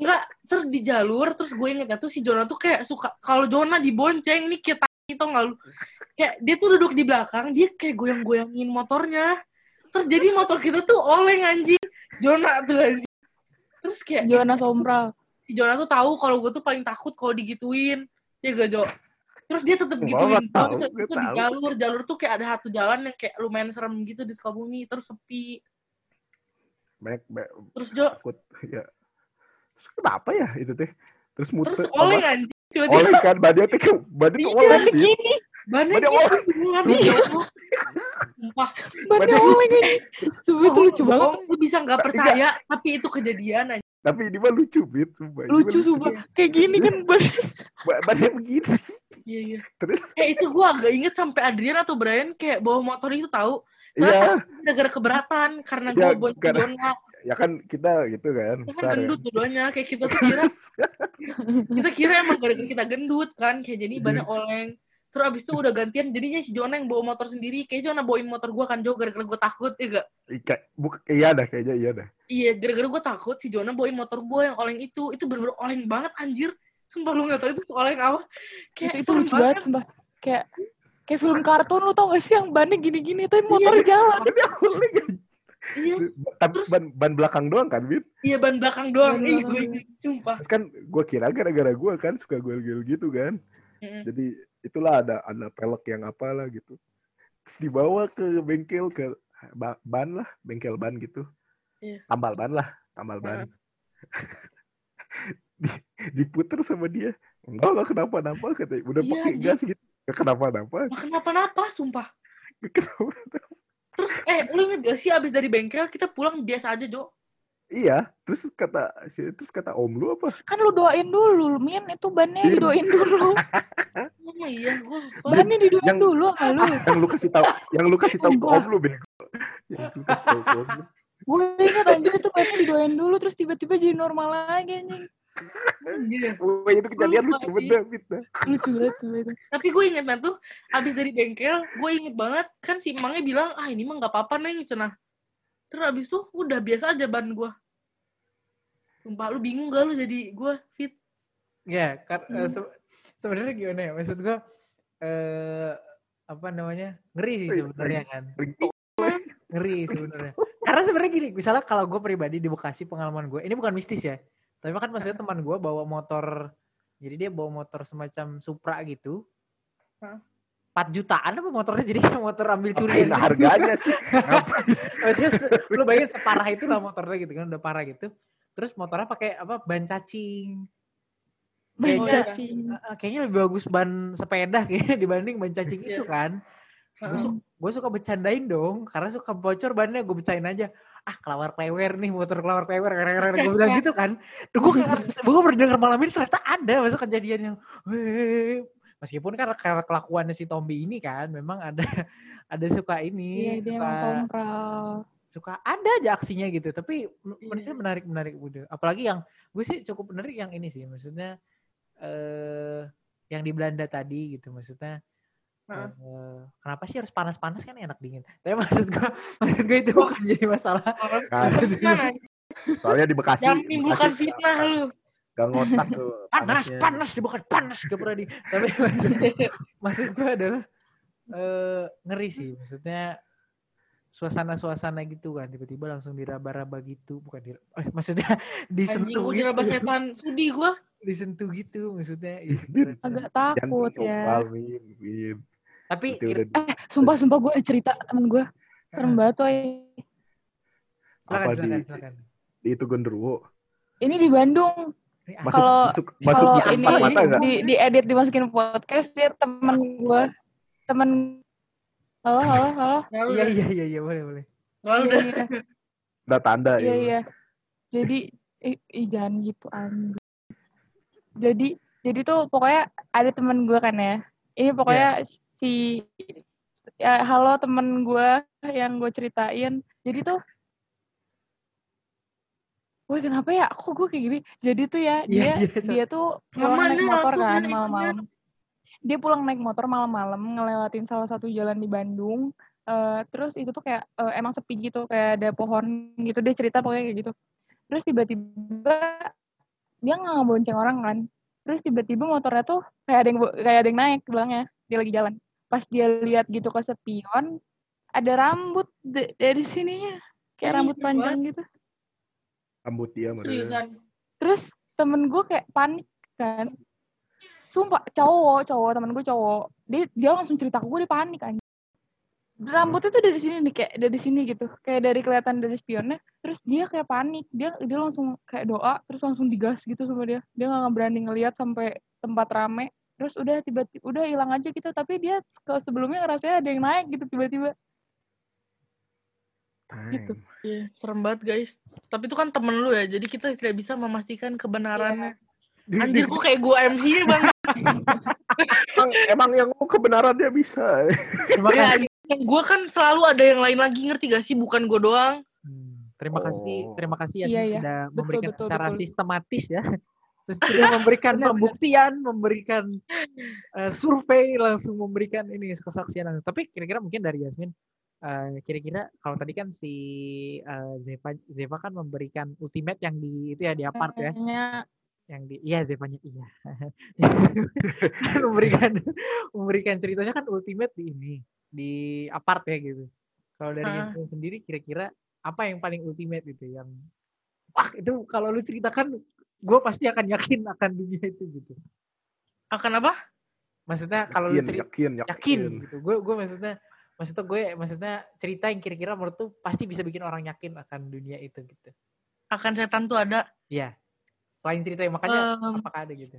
enggak terus di jalur terus gue ingetnya tuh si Jona tuh kayak suka kalau Jona dibonceng nih kita itu nggak lu? Kayak dia tuh duduk di belakang dia kayak goyang-goyangin motornya. Terus jadi motor kita tuh oleng anjing. Jona tuh anjing. Terus kayak Jonas Sombral. si Jona tuh tahu kalau gue tuh paling takut kalau digituin ya gak Jo terus dia tetap gituin tahu, itu di jalur jalur tuh kayak ada satu jalan yang kayak lumayan serem gitu di Sukabumi terus sepi Banyak, banyak terus Jo takut ya. Terus kenapa ya itu teh? Terus muter terus oleng anjing Oleng kan badannya teh ke- badannya tuh Iya, oleng. Gini, Badannya gitu, oleng. Sumpah. Badannya oleng ini. Sumpah itu lucu banget. Gue bisa nggak percaya, tapi itu kejadian aja. Tapi ini mah lucu, Bin. Sumpah. Lucu sumpah. Kayak gini kan. [LAUGHS] Badannya begini. Iya, iya. Terus Kayak itu gue agak inget sampai Adrian atau Brian kayak bawa motor itu tahu. iya, Gara-gara keberatan, karena gue Ya, bonceng karena- ya kan kita gitu kan, Kita kan besar kan. gendut dua-duanya. Kayak kita tuh [LAUGHS] kira, kita kira emang gara-gara kita gendut kan. Kayak jadi Iya. banyak oleng. Terus abis itu udah gantian, jadinya si Jona yang bawa motor sendiri. Kayak Jona bawain motor gue kan, Jo, gara-gara gue takut, ya gak? Ika, buk, iya dah kayaknya iya dah. Iya, gara-gara gue takut si Jona bawain motor gue yang oleng itu. Itu bener-bener oleng banget, anjir. Sumpah lu gak tau itu oleng apa. Itu, itu serem lucu banget sumpah. Kayak kayak film kartun lu tau gak sih yang bannya gini-gini tapi motor jalan. Badannya oleng. Iya, Ban, Terus- ban, ban belakang doang kan, Bin? iya ban belakang doang. Ban Ih, belakang gue sumpah. Terus kan gue kira gara-gara gue kan suka gel-gel gitu kan. Mm-mm. Jadi itulah ada ada pelek yang apalah gitu. Terus dibawa ke bengkel ke ba- ban lah, bengkel ban gitu. Iya. Tambal ban lah, tambal ban. [LAUGHS] Di- diputer sama dia. Enggak lah kenapa-napa katanya. Udah Iya, pakai gas gitu. Kenapa-napa. Kenapa-napa, sumpah. Gak kenapa Terus, eh, lu inget gak sih abis dari bengkel kita pulang biasa aja, Jo? Iya, terus kata terus kata om lu apa? Kan lu doain dulu, Min. Itu bannya Iya. didoain dulu. [LAUGHS] Oh iya, gue lupa. Bannya didoain Yang- dulu sama lu. [LAUGHS] Yang lu kasih tahu, yang lu kasih tahu ke om lu bego. Yang lu kasih tahu ke om lu. Gue ingat anjir itu bannya didoain dulu terus tiba-tiba jadi normal lagi anjing. Iya. Wah, itu kejadian lucu sih. bener, Fit. Lucu banget. Tapi gue inget nah tuh, abis dari bengkel, gue inget banget, kan si emangnya bilang, ah ini mah gak apa-apa, Neng, cenah. Terus abis itu, udah biasa aja ban gue. Sumpah, lu bingung gak lu jadi gue fit? Ya, kar- eh, Hmm. se- sebenarnya gimana ya? Maksud gua eh apa namanya? Ngeri sih sebenarnya kan. Ringtone. Ngeri sebenarnya. Karena sebenarnya gini, misalnya kalau gue pribadi di Bekasi pengalaman gue, ini bukan mistis ya. Tapi kan maksudnya teman gue bawa motor, jadi dia bawa motor semacam Supra gitu. Hah? 4 jutaan apa motornya jadi kayak motor ambil curi Ngapain harganya sih? [LAUGHS] Maksudnya [LAUGHS] lu bayangin separah itu lah motornya gitu kan udah parah gitu. Terus motornya pakai apa ban cacing. Ban iya. cacing. Eh, kayaknya lebih bagus ban sepeda kayaknya [LAUGHS] dibanding ban cacing itu Iya. kan. Gue suka, suka bercandain dong, karena suka bocor bannya gue becain aja. Ah kelawar klewer nih, motor kelawar klewer, gue bilang [LAUGHS] gitu kan. Gue gue baru denger malam ini ternyata ada masa kejadian yang, meskipun kan karena kelakuannya si Tombi ini kan, memang ada [LAUGHS] ada suka Iya, ini, dia suka emang sompral. Suka ada aja aksinya gitu tapi Iya. menurutnya menarik menarik udah apalagi yang gue sih cukup menarik yang ini sih maksudnya eh yang di Belanda tadi gitu maksudnya Heeh. eh, kenapa sih harus panas-panas kan enak dingin tapi maksud gue [LAUGHS] maksud gue itu bukan jadi masalah Nah, Gimana? soalnya di Bekasi. Jangan menimbulkan fitnah lu. Gak ngotak tuh. panas panasnya. panas bukan panas gak pernah di tapi maksud, maksud gue adalah eh ngeri sih maksudnya suasana-suasana gitu kan tiba-tiba langsung diraba-raba gitu bukan di eh, [LAUGHS] maksudnya Anjing disentuh gue gitu kira setan sudi gue. disentuh gitu maksudnya [LAUGHS] Bin. Agak takut ya. tapi Eh, sumpah sumpah gue ada cerita temen gue. Serem banget tuh. eh. silakan apa di- di itu Gondoruo. Ini di Bandung. Kalau- masuk, masuk Kalau di ini mata di, di edit dimasukin podcast dia temen gue. Temen Halo, halo, halo. Ya iya udah. iya iya iya boleh boleh Ya Iya, udah. iya. [LAUGHS] Udah tanda Iya ya. iya. Jadi ih, ih, jangan gitu anjing. Jadi jadi tuh pokoknya ada temen gue kan ya. Ini pokoknya si ya halo temen gue yang gue ceritain. Jadi tuh Woi kenapa ya? Kok gue kayak gini? Jadi tuh ya Iya, dia iya, so- dia tuh pulang Mama, naik motor kan malam-malam. Dia pulang naik motor malam-malam ngelewatin salah satu jalan di Bandung. Eh, terus itu tuh kayak eh, emang sepi gitu kayak ada pohon gitu dia cerita pokoknya kayak gitu terus tiba-tiba dia nggak ngebonceng orang kan terus tiba-tiba motornya tuh kayak ada yang kayak ada yang naik ke belakangnya dia lagi jalan pas dia lihat gitu ke spion ada rambut dari sininya kayak rambut panjang gitu Rambut dia mana? Seriusan. terus temen gue kayak panik kan sumpah cowok cowok temen gue cowok. Dia dia langsung cerita ke gue dia panik kan rambutnya tuh dari sini nih kayak dari sini gitu. Kayak dari kelihatan dari spionnya. Terus dia kayak panik. Dia dia langsung kayak doa terus langsung digas gitu sama dia. Dia nggak berani ngelihat sampai tempat rame. Terus udah tiba-tiba udah hilang aja gitu. Tapi dia ke sebelumnya rasanya ada yang naik gitu tiba-tiba. Gitu. Iya, serem banget guys. Tapi itu kan temen lu ya, jadi kita tidak bisa memastikan kebenarannya. Di- Anjir, kok kayak gue MC bang. emang, [LAUGHS] emang yang lu kebenaran dia bisa. terima Ya, kasih gue kan selalu ada yang lain lagi ngerti gak sih? Bukan gue doang. Hmm, terima kasih Oh. terima kasih ya Iya, iya. sudah Betul, memberikan betul, secara betul. sistematis ya [LAUGHS] sudah memberikan Benar, benar. pembuktian memberikan eh, survei langsung memberikan ini kesaksian langsung. tapi kira-kira mungkin dari Yasmin eh, kira-kira kalau tadi kan si eh, Zeva Zeva kan memberikan ultimate yang di itu ya di apart ya Kayaknya yang di iya Zevanya iya [LAUGHS] memberikan memberikan ceritanya kan ultimate di ini di apart ya gitu kalau dari Ah. Yasmin sendiri kira-kira apa yang paling ultimate gitu yang wah itu kalau lu ceritakan gue pasti akan yakin akan dunia itu gitu Akan apa? maksudnya kalau lu Yakin, cerita yakin, yakin yakin. gitu gue gue maksudnya maksudnya gue maksudnya cerita yang kira-kira menurut tuh pasti bisa bikin orang yakin akan dunia itu gitu Akan setan tuh ada. Iya. Selain cerita yang makanya Em, apakah ada gitu?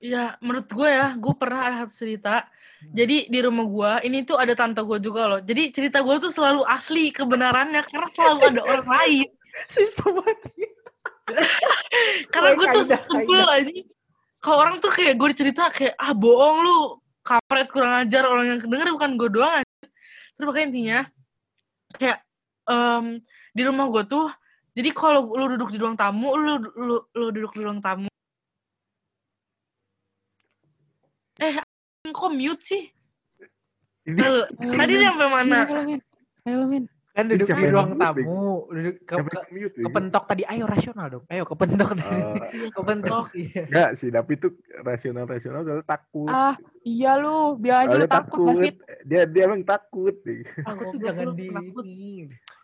Ya, menurut gue ya, gue pernah ada satu cerita. Jadi di rumah gue, ini tuh ada tante gue juga loh. Jadi cerita gue tuh selalu asli kebenarannya karena selalu ada orang [LAUGHS] lain. Sistematis. [LAUGHS] Karena gue tuh sebel aja. Kalau orang tuh kayak gue cerita kayak ah bohong lu, kampret kurang ajar orang yang denger bukan gue doang. anjir." Terus makanya intinya kayak em, di rumah gue tuh jadi kalau lu duduk di ruang tamu, lu lu, lu duduk di ruang tamu. Eh, kok mute sih? Ini Lu, tadi sampai mana? Halo, Min. Halo, Min. Kan duduk siapa di ruang tamu duduk ke, ke, mute, kepentok tadi ayo rasional dong ayo kepentok tadi Oh, [LAUGHS] kepentok [LAUGHS] iya enggak sih, tapi itu rasional-rasional soalnya takut. Ah, iya lu, bilang aja lu takut, David. Dia dia emang takut. aku tuh jangan di.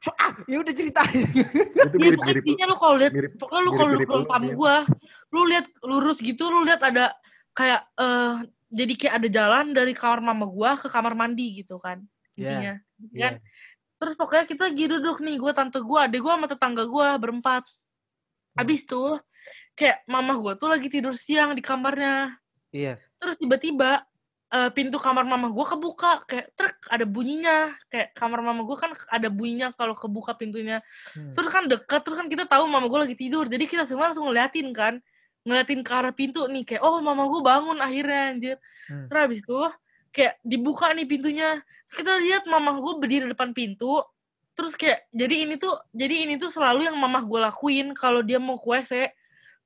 So, ah ya udah ceritain itu Iya, pokoknya mirip-mirip intinya lu kalau lihat mirip pokoknya lu kalau lu tamu Din. gua, lu lihat lurus gitu, lu lihat ada kayak eh jadi kayak ada jalan dari kamar mama gua ke kamar mandi gitu kan. Iya, Intinya. Iya. Kan? Terus pokoknya kita lagi duduk nih, gua tante gua, adek gua sama tetangga gua berempat. Habis tuh kayak mama gua tuh lagi tidur siang di kamarnya. iya Terus tiba-tiba eh, pintu kamar mama gua kebuka kayak truk ada bunyinya kayak kamar mama gua kan ada bunyinya kalau kebuka pintunya Hmm. terus kan dekat terus kan kita tahu mama gue lagi tidur jadi kita semua langsung ngeliatin kan ngeliatin ke arah pintu nih kayak oh mama gue bangun akhirnya anjir Hmm. terus habis itu kayak dibuka nih pintunya. Kita lihat mama gue berdiri depan pintu terus kayak jadi ini tuh jadi ini tuh selalu yang mama gue lakuin kalau dia mau ke WC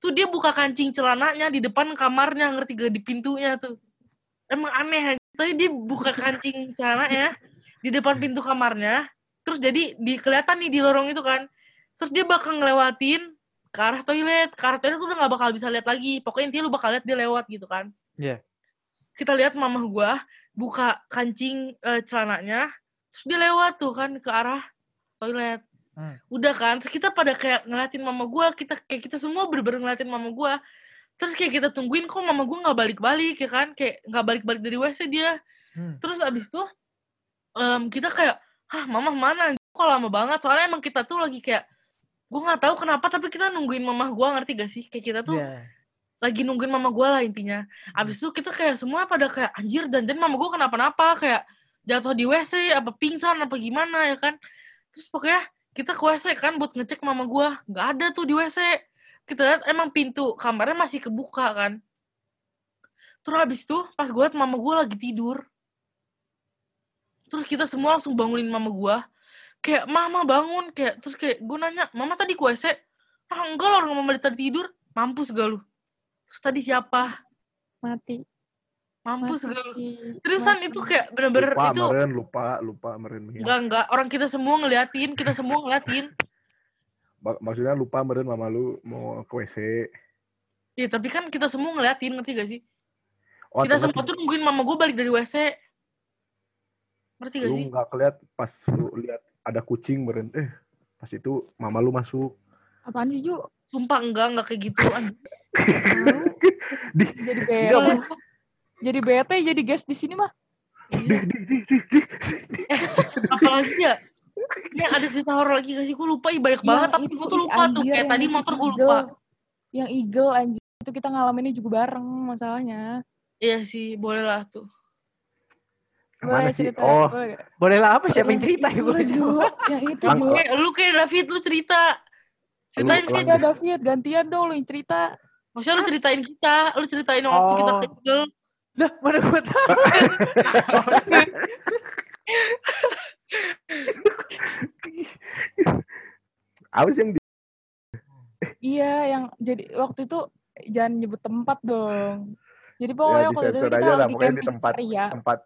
tuh dia buka kancing celananya di depan kamarnya ngerti gak? Di pintunya tuh. Emang aneh anjir. tapi dia buka kancing celananya di depan pintu kamarnya terus jadi di kelihatan nih di lorong itu kan. Terus dia bakal ngelewatin ke arah toilet. Ke arah toilet tuh udah nggak bakal bisa lihat lagi. Pokoknya intinya lu bakal lihat dia lewat gitu kan. Iya. kita lihat mama gua buka kancing eh, celananya terus dia lewat tuh kan ke arah toilet. Hmm. udah kan terus kita pada kayak ngeliatin mama gua kita kayak kita semua bener-bener ngeliatin mama gua. Terus kayak kita tungguin kok mama gua nggak balik-balik ya kan kayak nggak balik-balik dari WC dia. Hmm. terus abis itu em, kita kayak hah mama mana? Kok lama banget? Soalnya emang kita tuh lagi kayak gue nggak tahu kenapa tapi kita nungguin mama gue ngerti gak sih? Kayak kita tuh Iya. Lagi nungguin mama gue lah intinya. Abis itu kita kayak semua pada kayak anjir dan dan mama gue kenapa-napa? Kayak jatuh di WC apa pingsan apa gimana ya kan? Terus pokoknya kita ke WC kan buat ngecek mama gue nggak ada tuh di WC kita lihat emang pintu kamarnya masih kebuka kan? Terus habis itu pas gue liat mama gue lagi tidur. Terus kita semua langsung bangunin mama gue kayak mama bangun. Kayak terus kayak gue nanya mama tadi ke WC ah enggak lah orang mama tadi tidur. Mampus gak lu terus tadi siapa Mati. mampus Mati. gak lu terusan Mati. itu kayak bener-bener lupa itu meren lupa lupa meren Mia. enggak enggak orang kita semua ngeliatin kita semua ngeliatin [LAUGHS] Mak- maksudnya lupa meren mama lu mau ke WC ya tapi kan kita semua ngeliatin ngerti gak sih oh kita semua nggak tuh nungguin mama gue balik dari WC ngerti gak lu sih nggak keliat pas lu lihat ada kucing meren eh pas itu mama lu masuk Apaan sih, Ju? sumpah enggak enggak kayak gitu. Di, jadi Enggak, bete. Jadi bete jadi guest di sini mah. Apalagi ya ini ada cerita horor lagi gak sih gue lupa banyak banget tapi gue tuh lupa tuh kayak tadi motor gue lupa Yang Eagle anjir itu kita ngalaminnya juga bareng masalahnya. iya sih boleh lah tuh Boleh sih cerita, oh boleh. boleh lah apa siapa yang cerita ya itu gue lah, Ju. Yang itu, Yang- Ju. Kayak lu kayak David lu cerita ceritain Lu- kayak Enggak, David, gantian dong lu yang cerita. Maksudnya lu ceritain kita lu ceritain waktu kita Oh. kecil Lah, mana gue tahu. apa sih yang di Iya, yang jadi waktu itu jangan nyebut tempat dong. Jadi pokoknya waktu itu kita aja lah, lagi pokoknya di camping tempat- ceria. tempat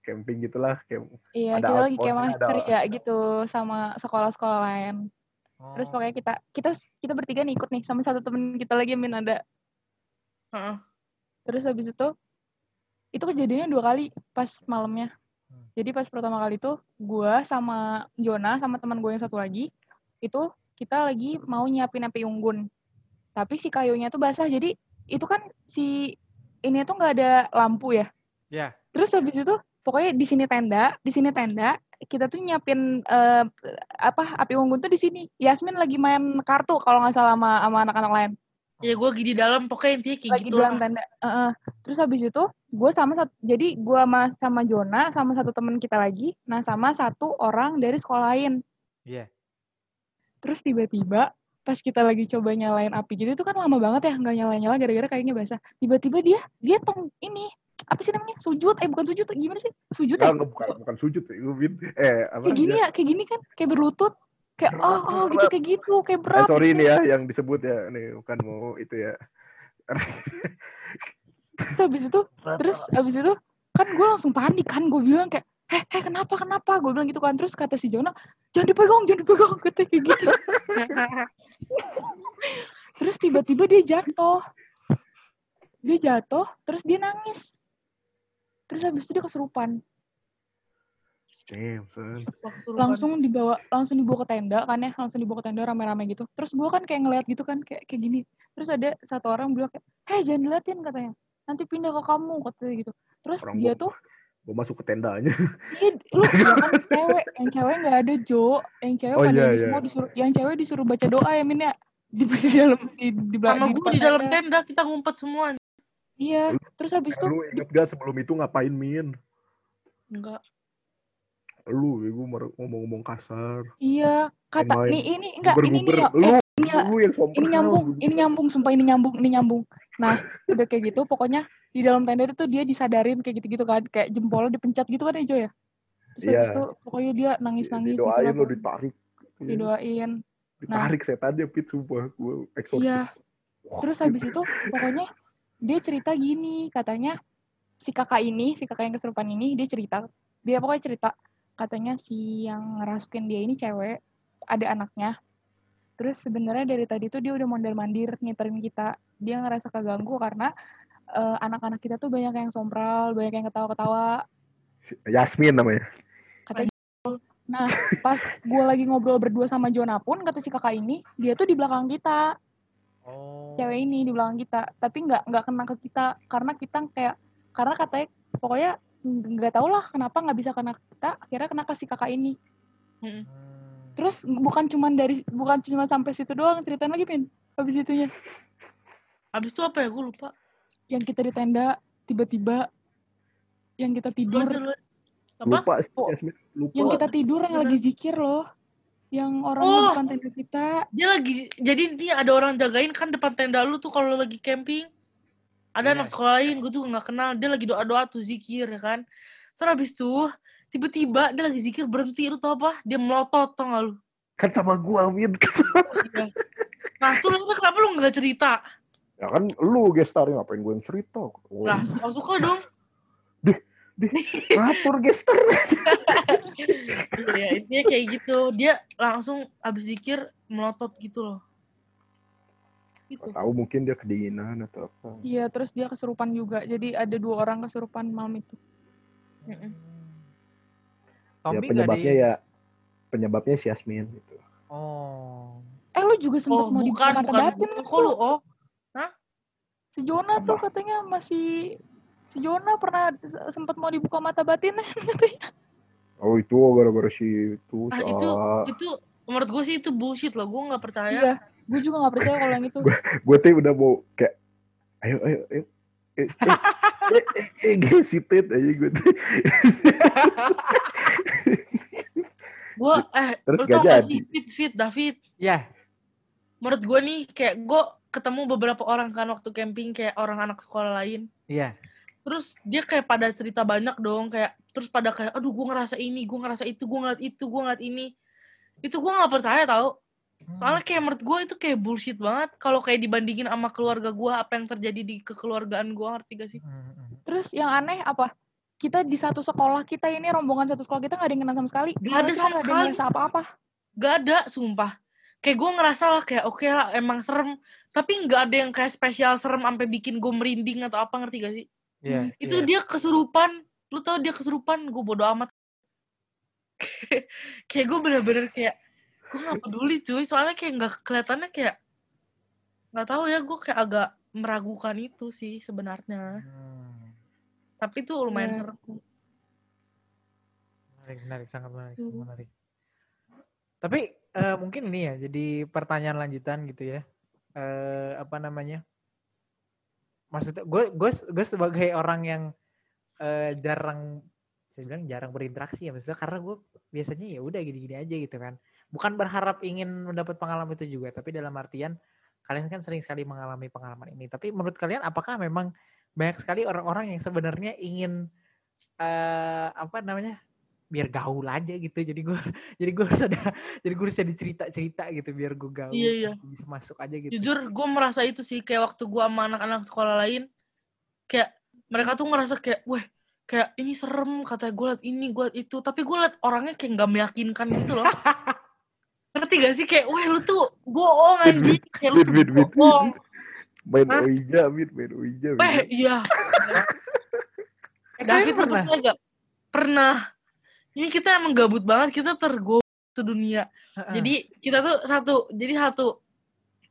camping gitulah kayak Iya, ada kita lagi ada- ceria gitu sama sekolah-sekolah lain. Terus Oh. pokoknya kita kita kita bertiga nih ikut nih sama satu temen kita lagi yang Min ada. Heeh. Terus habis itu itu kejadiannya dua kali pas malamnya. Hmm. Jadi pas pertama kali tuh gua sama Jona sama teman gue yang satu lagi itu kita lagi mau nyiapin api unggun. Tapi si kayunya tuh basah jadi itu kan si ini tuh nggak ada lampu ya. Ya. Terus habis itu pokoknya di sini tenda, di sini tenda kita tuh nyiapin eh, apa api unggun tuh di sini. Yasmin lagi main kartu kalau nggak salah sama sama anak-anak lain ya gue lagi di dalam pokoknya intinya kayak lagi gitu dalam lah tenda. Heeh. Terus habis itu gue sama satu, jadi gue sama, sama Jona sama satu temen kita lagi, nah sama satu orang dari sekolah lain. Iya. Terus tiba-tiba pas kita lagi coba nyalain api gitu itu kan lama banget ya nggak nyala-nyala gara-gara kayaknya basah. Tiba-tiba dia dia tong ini apa sih namanya sujud eh bukan sujud gimana sih sujud ya Enggak, bukan bukan sujud ya. Eh, apa? kayak gini ya? ya kayak gini kan kayak berlutut kayak Berat, oh oh gitu berat. kayak gitu kayak Eh, berat sorry gitu. nih ya yang disebut ya, nih bukan mau itu ya. terus habis itu terus abis itu kan gue langsung panik kan gue bilang kayak heh heh kenapa kenapa gue bilang gitu kan terus kata si Jonah jangan dipegang jangan dipegang [LAUGHS] kata kayak gitu terus tiba-tiba dia jatuh dia jatuh terus dia nangis terus habis itu dia kesurupan. Damn, son. langsung dibawa langsung dibawa ke tenda kan ya langsung dibawa ke tenda rame-rame gitu. Terus gue kan kayak ngeliat gitu kan kayak kayak gini. Terus ada satu orang bilang kayak heh jangan diliatin katanya. Nanti pindah ke kamu katanya gitu. Terus Orang dia gua- tuh Gue masuk ke tendanya. Iya, lu [LAUGHS] kan cewek, yang cewek nggak ada Jo, yang cewek Oh, pada iya, di iya. semua disuruh, yang cewek disuruh baca doa ya Min ya. Di, di dalam di, di, Sama di gue depan di dalam tenda kita ngumpet semua. Iya, terus habis Eh, itu lu inget gak sebelum itu ngapain, Min? Enggak. Lu, ya gue ngomong-ngomong kasar. iya kata Main-main. nih ini enggak ini nih Guber-guber. ya, Lu, eh, ini lu yang ini nyambung, guber. [LAUGHS] ini nyambung, sumpah ini nyambung, ini nyambung. Nah, udah kayak gitu, pokoknya di dalam tenda itu dia disadarin kayak gitu-gitu kan, kayak jempolnya dipencet gitu kan ya Jo ya. Terus habis Iya. itu pokoknya dia nangis-nangis gitu Didoain lah, lu ditarik. Iya. didoain. Ditarik setannya, Pit, sumpah. Gue eksorsis. Iya. Terus habis itu pokoknya dia cerita gini katanya si kakak ini si kakak yang kesurupan ini dia cerita dia pokoknya cerita katanya si yang ngerasukin dia ini cewek ada anaknya terus sebenarnya dari tadi tuh dia udah mondar mandir ngiterin kita dia ngerasa keganggu karena eh, anak-anak kita tuh banyak yang sompral banyak yang ketawa-ketawa Yasmin namanya. gitu. nah pas gue lagi ngobrol berdua sama Jona pun kata si kakak ini dia tuh di belakang kita Oh. cewek ini di belakang kita tapi nggak nggak kena ke kita karena kita kayak karena katanya pokoknya nggak tau lah kenapa nggak bisa kena ke kita akhirnya kena ke si kakak ini Mm-mm. Hmm. terus bukan cuman dari bukan cuma sampai situ doang ceritain lagi pin habis itunya Abis itu apa ya? Gue lupa. yang kita di tenda tiba-tiba yang kita tidur? Lupa, Oh, Yasmin. Lupa. yang kita tidur yang lagi zikir loh yang orang Oh. di depan tenda kita Dia lagi, jadi ini ada orang jagain kan depan tenda lu tuh kalau lagi camping. Ada Iya. anak sekolah lain, gue tuh nggak kenal. Dia lagi doa-doa tuh zikir ya kan. Terus habis tuh, tiba-tiba dia lagi zikir berhenti. Lu tau apa? Dia melotot, tau gak lu? Kan sama gua, Min. Nah, tuh lu kenapa lu nggak cerita? ya kan lu gestarnya ngapain gue yang cerita. Oh, Lah, suka-suka dong. [LAUGHS] ngatur gestar. Iya, intinya kayak gitu. Dia langsung habis zikir melotot gitu loh. Gitu. Tahu mungkin dia kedinginan atau apa. iya terus dia kesurupan juga jadi ada dua orang kesurupan malam itu Mm-mm. Ya penyebabnya di- ya penyebabnya si Yasmin gitu. Oh. eh lu juga Oh, sempet mau dibuka bukan, mata bukan. batin kan Kok lu, oh? Si Jona tuh katanya masih si Jona pernah sempat mau dibuka mata batin katanya. [LAUGHS] Oh itu gara-gara si itu Ah, itu, itu, menurut gue sih itu bullshit loh. Gue nggak percaya. Iya, gue juga nggak percaya kalau yang itu. Gue tuh udah mau kayak ayo ayo ayo. Eh, eh, eh, eh, eh, gesitit aja gue tuh. Gue, [LAUGHS] eh, Terus gak jadi. Fit, Fit, David. Ya. Menurut gue nih, kayak gue ketemu beberapa orang kan waktu camping, kayak orang anak sekolah lain. Iya. Terus dia kayak pada cerita banyak dong, kayak terus pada kayak, aduh gue ngerasa ini, gue ngerasa itu, gue ngeliat itu, gue ngeliat ini. Itu gue nggak percaya tau. Soalnya kayak menurut gue itu kayak bullshit banget. Kalau kayak dibandingin sama keluarga gue, apa yang terjadi di kekeluargaan gue, ngerti gak sih? Hmm, hmm. Terus yang aneh apa? Kita di satu sekolah kita ini rombongan satu sekolah kita nggak ada yang kenal sama sekali. Nggak ada sama nggak ada sekali. ngerasa apa-apa. Gak ada, sumpah. Kayak gue ngerasa lah kayak oke lah emang serem. Tapi nggak ada yang kayak spesial serem sampai bikin gue merinding atau apa ngerti gak sih? Iya. Itu iya. dia kesurupan. Lu tau dia kesurupan, gue bodo amat. [LAUGHS] kayak gue bener-bener kayak gue gak peduli cuy. Soalnya kayak nggak kelihatannya kayak nggak tahu ya gue kayak agak meragukan itu sih sebenarnya. Hmm. Tapi itu lumayan Iya. serem. Menarik, menarik, sangat menarik, Hmm. sangat menarik. Tapi eh, mungkin ini ya, jadi pertanyaan lanjutan gitu ya. Eh, apa namanya? Maksudnya, gue gue gue sebagai orang yang eh, jarang, saya bilang jarang berinteraksi ya, maksudnya karena gue biasanya ya udah gini-gini aja gitu kan. Bukan berharap ingin mendapat pengalaman itu juga, tapi dalam artian kalian kan sering sekali mengalami pengalaman ini. Tapi menurut kalian, apakah memang banyak sekali orang-orang yang sebenarnya ingin eh apa namanya biar gaul aja gitu jadi gue [LAUGHS] jadi gue harus ada jadi gue harus ada cerita cerita gitu biar gue gaul Iya, iya. bisa masuk aja gitu Jujur gue merasa itu sih kayak waktu gue sama anak-anak sekolah lain kayak mereka tuh ngerasa kayak, weh kayak ini serem kata gue liat ini gue liat itu tapi gue liat orangnya kayak nggak meyakinkan gitu loh [LAUGHS] ngerti gak sih kayak wah lu tuh bohong anjing kayak lu tuh bohong Main Hah? Oija, Mit, main Oija. Weh, iya. [LAUGHS] David pernah? Pernah. Ini kita emang gabut banget, kita tergob sedunia. Heeh. Jadi kita tuh satu, jadi satu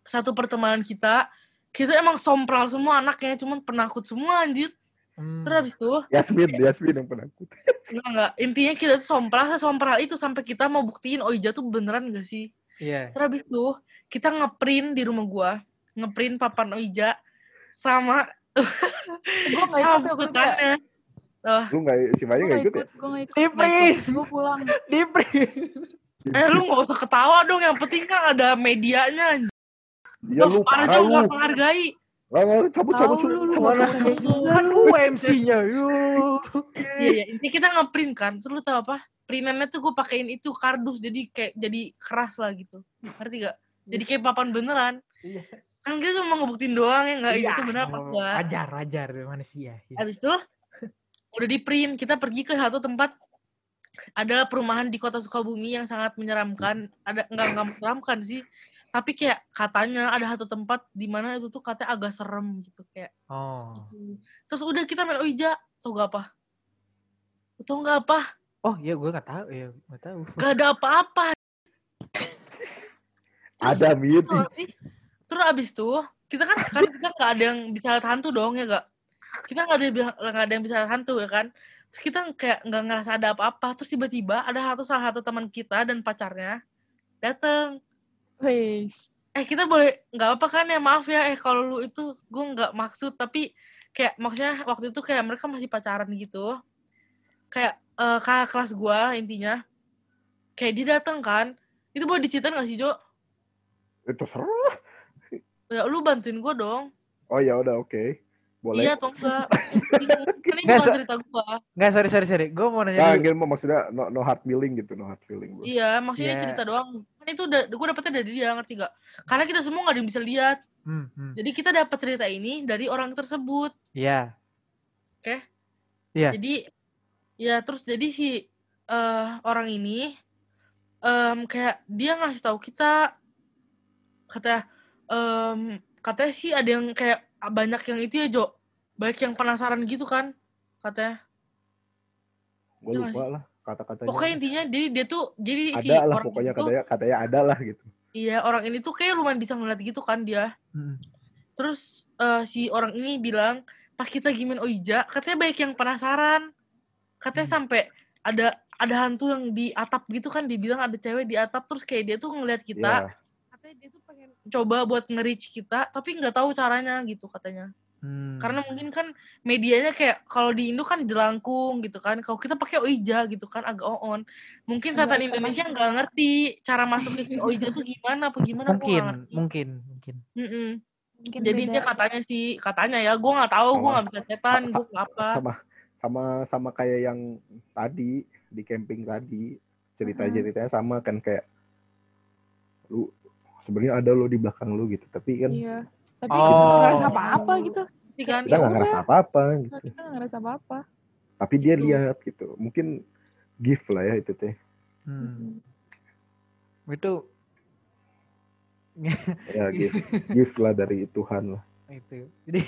satu pertemanan kita, kita emang sompral semua anaknya, cuman penakut semua anjir. Hmm. Terus habis itu, Yasmin, Yasmin yang penakut. enggak, enggak. Intinya kita tuh sompral, sompral itu sampai kita mau buktiin Oija tuh beneran gak sih? Iya. Terus habis itu, kita ngeprint di rumah gua, ngeprint papan Oija sama gue nggak sama ikut ya. Oh, Lu nggak, si Maya nggak nggak ikut ya? ikut gue nggak ikut Di print. gue pulang Di print. Eh lu gak usah ketawa dong, yang penting kan ada medianya. Iya lu parah parah juga lu. gak menghargai. Nggak, nggak, cabut, cabut, lu, cabut, lu cabut, juga. Kan lu MC-nya. Yuk. Iya, iya. Intinya kita ngeprint kan. Terus lu tau apa? Printannya tuh gue pakein itu kardus, jadi kayak jadi keras lah gitu. Ngerti gak? Jadi kayak papan beneran. Iya. Kan kita cuma ngebuktiin doang ya nggak Iya, itu bener apa enggak. Wajar, wajar manusia. Iya. Habis itu udah di print, kita pergi ke satu tempat adalah perumahan di kota Sukabumi yang sangat menyeramkan. Ada enggak enggak menyeramkan sih. Tapi kayak katanya ada satu tempat di mana itu tuh katanya agak serem gitu kayak Oh. Terus udah kita main Oija, tau gak apa? Tau gak apa? Oh, iya gue gak tahu. Ya, gak tahu. Gak ada apa-apa. [LAUGHS] Ada, sih? Terus abis tuh, kita kan, kan kita gak ada yang bisa lihat hantu dong, ya gak? Kita gak ada, nggak ada yang bisa hantu, ya kan? Terus kita kayak gak ngerasa ada apa-apa. Terus tiba-tiba ada satu salah satu teman kita dan pacarnya dateng. Wes. Eh kita boleh nggak apa kan ya maaf ya eh kalau lu itu gue nggak maksud tapi kayak maksudnya waktu itu kayak mereka masih pacaran gitu kayak eh kakak kelas gue intinya kayak dia datang kan itu boleh diceritain gak sih Jo? Itu seru. Ya lu bantuin gue dong. Oh ya udah, oke. Boleh. Iya atau enggak? Ini [LAUGHS] Nggak, so- cerita gue. Nggak, sorry, sorry, sorry. Gue mau nanya Nah, dulu. gini mah maksudnya no, no hard feeling gitu, no hard feeling. Bro. Iya, maksudnya Iya. cerita doang. Kan itu udah gue dapetnya dari dia, ngerti gak? Karena kita semua gak ada yang bisa lihat. Hmm, hmm. Jadi kita dapat cerita ini dari orang tersebut. Iya. Oke. Iya. Jadi ya terus jadi si eh, orang ini em, kayak dia ngasih tahu kita kata em, katanya sih ada yang kayak banyak yang itu ya Jo banyak yang penasaran gitu kan katanya Gue Iya lupa lah kata-katanya. pokoknya intinya dia dia tuh jadi si ada lah orang pokoknya itu katanya katanya ada lah gitu. iya orang ini tuh kayak lumayan bisa ngeliat gitu kan dia Hmm. terus eh, si orang ini bilang pas kita gimin Oija katanya banyak yang penasaran katanya Hmm. sampai ada ada hantu yang di atap gitu kan dibilang ada cewek di atap terus kayak dia tuh ngeliat kita Ya, katanya dia tuh pengen coba buat nge-reach kita tapi nggak tahu caranya gitu katanya Hmm. karena mungkin kan medianya kayak kalau di Indo kan jelangkung gitu kan kalau kita pakai Oija gitu kan agak on mungkin Agak setan Indonesia nggak ngerti cara masuk ke Oija tuh gimana apa gimana mungkin, ngerti. mungkin, mungkin. Mm-mm. Mungkin jadi beda. dia katanya sih katanya ya gue nggak tahu gue nggak bisa setan gue nggak apa sama sama sama kayak yang tadi di camping tadi cerita-ceritanya sama kan kayak lu sebenarnya ada lo di belakang lu gitu tapi kan Iya. Tapi Oh. kita nggak ngerasa apa-apa gitu. Kan kita nggak ngerasa apa-apa gitu Kita nggak ngerasa apa-apa. tapi dia Gitu. lihat gitu mungkin gift lah ya itu teh Hmm. Itu [LAUGHS] ya gift gift lah dari Tuhan lah itu. Jadi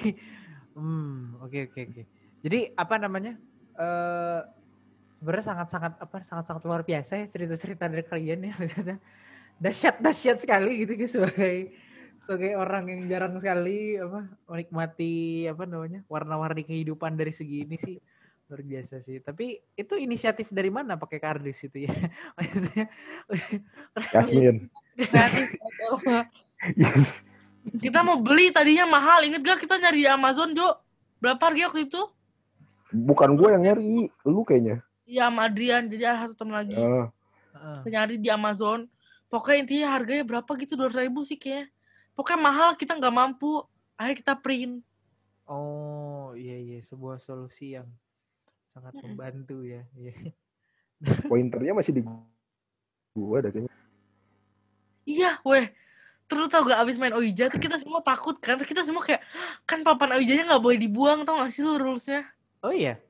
hmm, oke oke oke. Jadi apa namanya? Eh sebenarnya sangat-sangat apa sangat-sangat luar biasa ya cerita-cerita dari kalian ya maksudnya. Dahsyat dahsyat sekali gitu guys sebagai sebagai orang yang jarang sekali apa menikmati apa namanya warna-warni kehidupan dari segi ini sih luar biasa sih. Tapi itu inisiatif dari mana? Pakai kardus itu ya? [LAUGHS] [LAUGHS] Yasmin. [LAUGHS] Kita mau beli tadinya mahal. Inget gak kita nyari di Amazon Jo? Berapa harga waktu itu? Bukan gue yang nyari lu kayaknya. Iya sama Adrian. Jadi ada satu teman lagi. Heeh. Kita nyari di Amazon pokoknya intinya harganya berapa gitu dua ribu sih kayaknya pokoknya mahal kita nggak mampu akhirnya kita print Oh iya iya sebuah solusi yang sangat Mm-mm. membantu ya. Iya. [LAUGHS] pointernya masih di gua ada kayaknya iya weh terus tau gak abis main Oija tuh kita semua takut kan kita semua kayak kan papan Oijanya nggak boleh dibuang tau gak sih lu rulesnya Oh iya.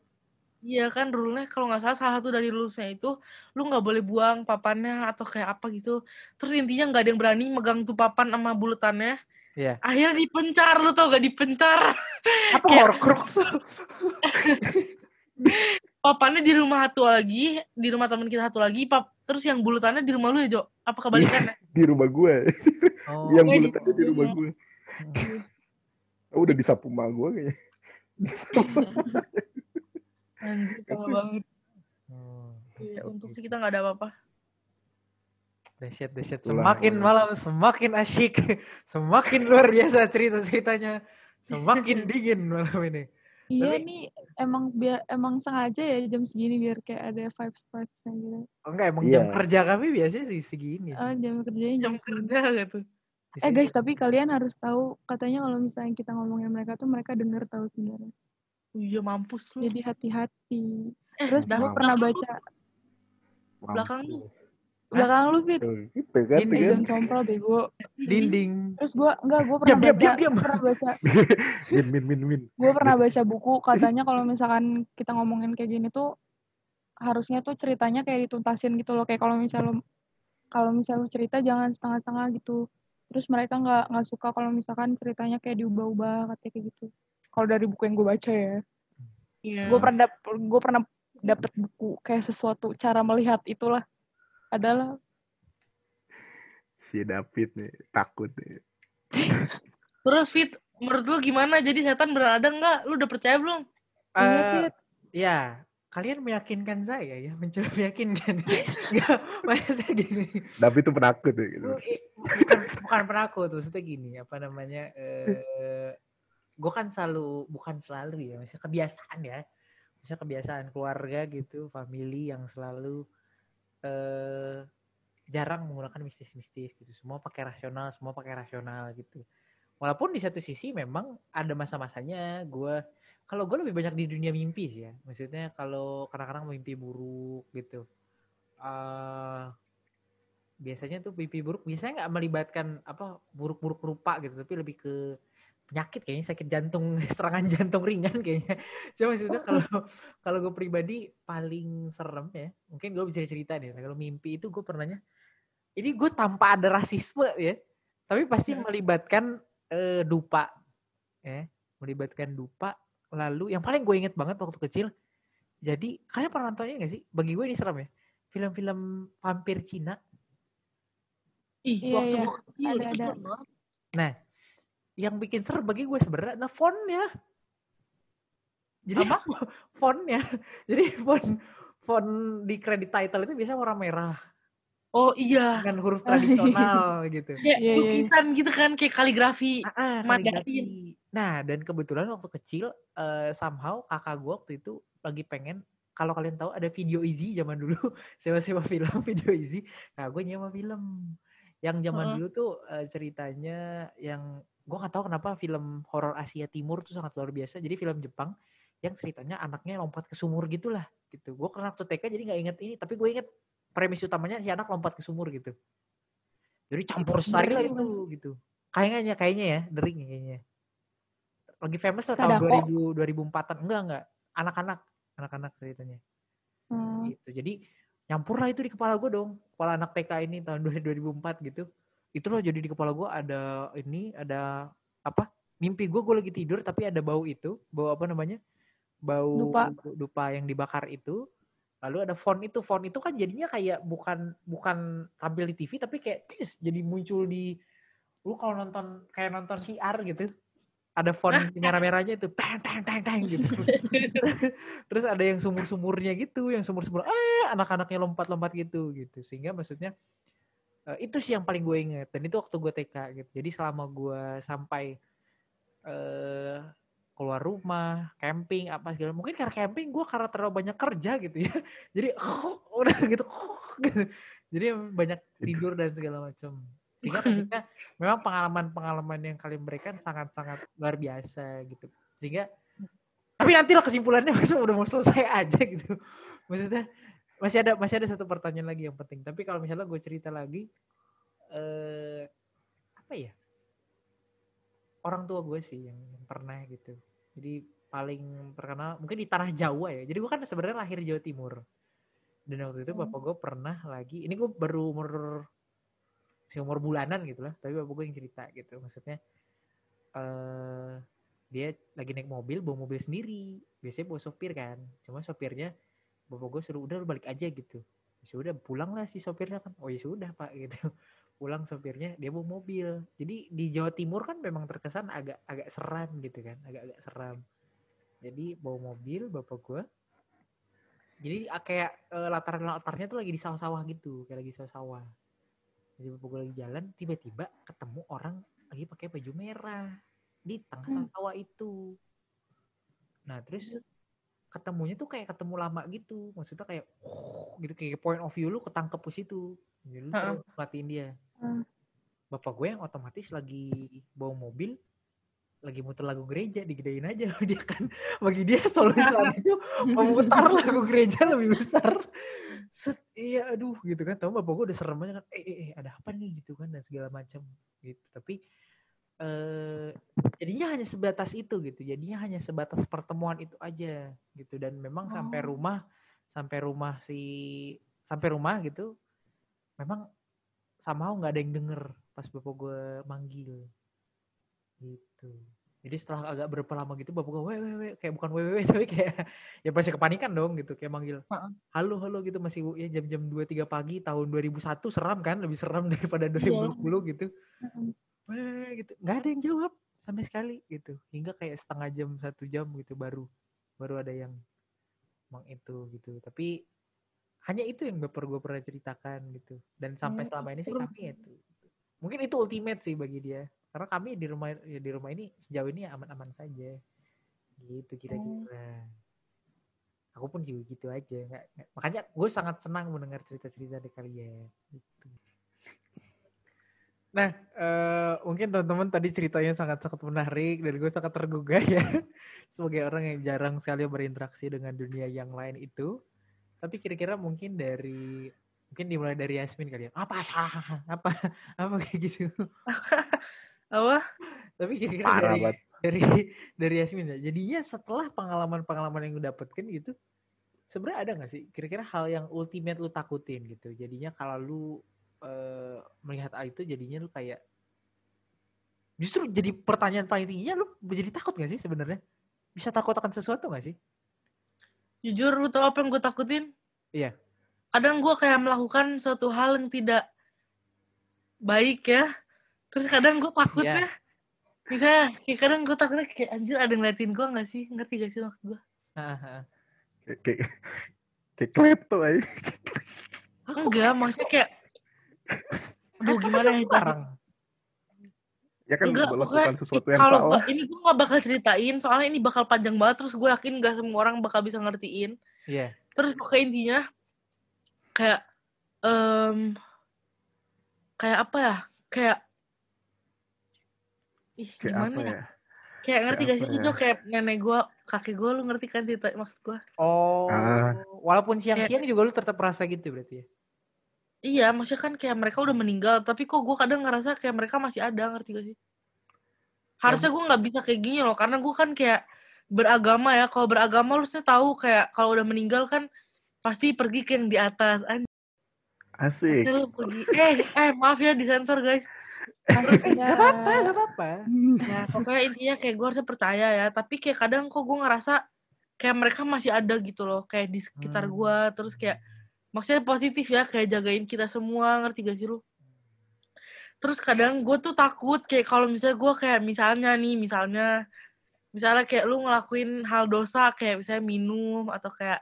Iya kan rule-nya kalau nggak salah salah satu dari rules-nya itu lu nggak boleh buang papannya atau kayak apa gitu. Terus intinya nggak ada yang berani megang tuh papan sama bulutannya. Iya. Akhirnya dipencar lu tau gak dipencar. [LAUGHS] Apa Kayak- Horcrux? [LAUGHS] Papannya di rumah satu lagi, di rumah teman kita satu lagi, pap terus yang bulutannya di rumah lu ya, Jo? Apa kebalikannya? Di rumah gue. Oh, yang Gue di- rumah gue. Oh, udah disapu emak gue kayaknya. Disapu. Anjir, parah [LAUGHS] banget. oh. Ya, untung sih kita nggak ada apa-apa. Dahsyat. Itulah, Semakin itulah. malam semakin asyik. [LAUGHS] Semakin luar biasa cerita-ceritanya. Semakin [LAUGHS] dingin malam ini. Iya Tapi- nih emang biar emang sengaja ya jam segini biar kayak ada vibes vibesnya gitu. Oh, enggak, emang Iya. jam kerja kami biasanya sih segini. Ah jam kerjanya jam Jam segini. kerja gitu. Eh guys tapi kalian harus tahu katanya kalau misalnya kita ngomongin mereka tuh mereka denger tahu sebenarnya. Iya mampus lu. Jadi hati-hati. Eh, Terus dah, gue pernah baca Belakang lu. Mampus. belakang lu fit. Gitu kan, kan. jangan sompral bego. dinding. Terus gue enggak gue Diam, pernah diam, baca diam, diam. pernah baca [LAUGHS] Min, min, min, min. gue pernah baca buku katanya kalau misalkan kita ngomongin kayak gini tuh harusnya tuh ceritanya kayak dituntasin gitu loh kayak kalau misal lu kalau misal lu cerita jangan setengah-setengah gitu terus mereka nggak nggak suka kalau misalkan ceritanya kayak diubah-ubah katanya kayak gitu kalau dari buku yang gue baca ya Iya. gue pernah dap gue pernah dapet buku kayak sesuatu cara melihat itulah adalah Si David nih, takut nih. [LAUGHS] Terus Fit, menurut lu gimana? Jadi setan beneran ada nggak? Lu udah percaya belum? Fit. ya, kalian meyakinkan saya ya, mencoba [LAUGHS] meyakinkan. Enggak, maksudnya gini. David tuh penakut ya, gitu. Bukan, bukan penakut, maksudnya gini, apa namanya, eh gue kan selalu, bukan selalu ya, maksudnya kebiasaan ya. Maksudnya kebiasaan keluarga gitu, family yang selalu eh jarang menggunakan mistis-mistis gitu. Semua pakai rasional, semua pakai rasional gitu. Walaupun di satu sisi memang ada masa-masanya gue kalau gue lebih banyak di dunia mimpi sih ya. Maksudnya kalau kadang-kadang mimpi buruk gitu. eh biasanya tuh mimpi buruk biasanya nggak melibatkan apa buruk-buruk rupa gitu, tapi lebih ke penyakit kayaknya sakit jantung, [LAUGHS] serangan jantung ringan kayaknya. Cuma maksudnya [LAUGHS] kalau kalau gue pribadi paling serem ya, mungkin gue bisa cerita nih. Kalau mimpi itu gue pernahnya, ini gue tanpa ada rasisme ya, tapi pasti Hmm. melibatkan eh, dupa, ya, melibatkan dupa. Lalu yang paling gue inget banget waktu kecil, jadi kalian pernah nontonnya nggak sih? Bagi gue ini serem ya, film-film vampir Cina. Ih, Iya, waktu iya. gua kecil Ada, ada. Nah, yang bikin serem bagi gue sebenarnya adalah fontnya. Jadi Apa? [LAUGHS] fontnya. Jadi font font di credit title itu biasanya warna merah Oh iya. dengan huruf tradisional [LAUGHS] gitu. Kayak Iya, iya, iya. lukisan gitu kan, kayak kaligrafi. Ah, ah, Mandarin. kaligrafi. Nah, dan kebetulan waktu kecil eh, somehow kakak gue waktu itu lagi pengen kalau kalian tahu ada video easy zaman dulu [LAUGHS] sewa-sewa film video easy. Nah, gue nyewa film. Yang zaman Heeh. dulu tuh eh, ceritanya yang gue nggak tahu kenapa film horor Asia Timur tuh sangat luar biasa. Jadi film Jepang yang ceritanya anaknya lompat ke sumur gitulah gitu. Gue karena waktu TK jadi nggak inget ini, tapi gue inget premis utamanya si anak lompat ke sumur gitu. Jadi campur sari lah itu gitu. Kayaknya kayaknya ya, dering ya kayaknya. Lagi famous lah tahun Sadako. 2000 2004-an. Enggak enggak, anak-anak, anak-anak ceritanya. Hmm. Gitu. Jadi nyampur lah itu di kepala gue dong. Kepala anak TK ini tahun 2004 gitu. Itu loh jadi di kepala gue ada ini, ada apa? Mimpi gue gue lagi tidur tapi ada bau itu, bau apa namanya? Bau Dupa. dupa yang dibakar itu. Lalu ada font itu, font itu kan jadinya kayak bukan bukan tampil di TV tapi kayak cis, jadi muncul di lu kalau nonton kayak nonton VR gitu. Ada font [LAUGHS] merah-merahnya itu tang tang tang tang gitu. [LAUGHS] Terus ada yang sumur-sumurnya gitu, yang sumur-sumur eh anak-anaknya lompat-lompat gitu gitu. Sehingga maksudnya eh, itu sih yang paling gue inget dan itu waktu gue TK gitu. Jadi selama gue sampai eh keluar rumah, camping apa segala mungkin karena camping gue karena terlalu banyak kerja gitu ya. [LAUGHS] Jadi [LAUGHS] udah gitu [LAUGHS] gitu. Jadi banyak tidur dan segala macam. Sehingga maksudnya memang pengalaman-pengalaman yang kalian berikan sangat-sangat luar biasa gitu. Sehingga tapi nanti lah kesimpulannya maksudnya udah mau selesai aja gitu. Maksudnya masih ada masih ada satu pertanyaan lagi yang penting. Tapi kalau misalnya gue cerita lagi eh apa ya? Orang tua gue sih yang, yang pernah gitu. Jadi paling terkenal mungkin di tanah Jawa ya. Jadi gue kan sebenarnya lahir di Jawa Timur. Dan waktu itu Hmm. bapak gue pernah lagi, ini gue baru umur umur bulanan gitu lah, tapi bapak gue yang cerita gitu. Maksudnya eh dia lagi naik mobil, bawa mobil sendiri. Biasanya bawa sopir kan. Cuma sopirnya bapak gue suruh udah lu balik aja gitu. Ya sudah pulang lah si sopirnya kan. Oh ya sudah pak [LAUGHS] gitu. Pulang sopirnya dia bawa mobil. Jadi di Jawa Timur kan memang terkesan agak agak seram gitu kan, agak-agak seram. Jadi bawa mobil bapak gue. Jadi kayak eh, latar-latarnya tuh lagi di sawah-sawah gitu, kayak lagi sawah-sawah. Jadi bapak gue lagi jalan, tiba-tiba ketemu orang lagi pakai baju merah di tengah Hmm. sawah itu. Nah terus ketemunya tuh kayak ketemu lama gitu, maksudnya kayak gitu kayak point of view lu ketangkep ke situ, jadi lu Heeh. terus perhatiin dia. Hmm. Bapak gue yang otomatis lagi bawa mobil, lagi muter lagu gereja digedein aja dia kan. Bagi dia solusi saat [LAUGHS] itu memutar lagu gereja lebih besar. Set iya aduh gitu kan. Tahu bapak gue udah serem aja kan. Eh, eh, eh ada apa nih? Gitu kan dan segala macam. Gitu. Tapi eh jadinya hanya sebatas itu gitu. Jadinya hanya sebatas pertemuan itu aja gitu. Dan memang sampai Oh. rumah sampai rumah si sampai rumah gitu memang sama nggak ada yang denger pas bapak gue manggil gitu. Jadi setelah agak berapa lama gitu bapak gue wewe we kayak bukan wewe we, [LAUGHS] tapi kayak ya pasti kepanikan dong gitu kayak manggil halo halo gitu. Masih ya jam-jam dua tiga pagi tahun 2001 seram kan? Lebih seram [LAUGHS] daripada Iya. 2020 gitu Wewe gitu. Nggak ada yang jawab sampai sekali gitu. Hingga kayak setengah jam satu jam gitu baru baru ada yang emang itu gitu. Tapi hanya itu yang baper gue pernah ceritakan gitu. Dan sampai Hmm, selama ini sih kami itu mungkin itu ultimate sih bagi dia. Karena kami di rumah ya di rumah ini sejauh ini aman-aman saja. Gitu kira-kira. Aku pun juga gitu aja. Nggak, nggak- makanya gue sangat senang mendengar cerita-cerita dari kalian gitu. Nah eh, mungkin teman-teman tadi ceritanya sangat-sangat menarik dan gue sangat tergugah ya [LAUGHS] sebagai orang yang jarang sekali berinteraksi dengan dunia yang lain itu tapi kira-kira mungkin dari mungkin dimulai dari Yasmin kali ya apa apa apa kayak gitu [LAUGHS] Apa? tapi kira-kira Parah dari banget. dari dari Yasmin ya. Jadinya setelah pengalaman-pengalaman yang lu dapetin gitu, sebenarnya ada nggak sih kira-kira hal yang ultimate lu takutin gitu. Jadinya kalau lu eh, melihat hal itu jadinya lu kayak justru jadi pertanyaan paling tingginya lu jadi takut nggak sih sebenarnya? Bisa takut akan sesuatu nggak sih? Jujur lu tau apa yang gue takutin? Iya. Kadang gue kayak melakukan suatu hal yang tidak baik ya. Terus kadang gue takutnya, misalnya kayak kadang gue takutnya kayak anjir ada yang ngeliatin gue gak sih? Ngerti gak sih maksud gue? Kayak kayak klepto aja. Enggak, maksudnya kayak Aduh gimana ya Barang. Ya kan Enggak, melakukan sesuatu yang kalau salah. ini gue gak bakal ceritain soalnya ini bakal panjang banget terus gue yakin gak semua orang bakal bisa ngertiin Iya. terus pokoknya intinya kayak em kayak apa ya kayak ih Kayak gimana apa ya? ya? kayak ngerti gak sih itu ya? Jo, kayak nenek gue kakek gue lu ngerti kan cerita maksud gue Oh, Ah. walaupun siang-siang juga lu tetap merasa gitu berarti ya? Iya maksudnya kan kayak mereka udah meninggal tapi kok gue kadang ngerasa kayak mereka masih ada ngerti gak sih harusnya gue nggak bisa kayak gini loh karena gue kan kayak beragama ya kalau beragama lu harusnya tahu kayak kalau udah meninggal kan pasti pergi ke yang di atas Anjir, Asik. lu pergi eh eh maaf ya disensor guys Astaga. [LAUGHS] Gak apa-apa, gak apa-apa. ya pokoknya intinya kayak gue harusnya percaya ya tapi kayak kadang kok gue ngerasa kayak mereka masih ada gitu loh kayak di sekitar Hmm. gue terus kayak maksudnya positif ya kayak jagain kita semua ngerti gak sih lu? Terus kadang gue tuh takut kayak kalau misalnya gue kayak misalnya nih misalnya misalnya kayak lu ngelakuin hal dosa kayak misalnya minum atau kayak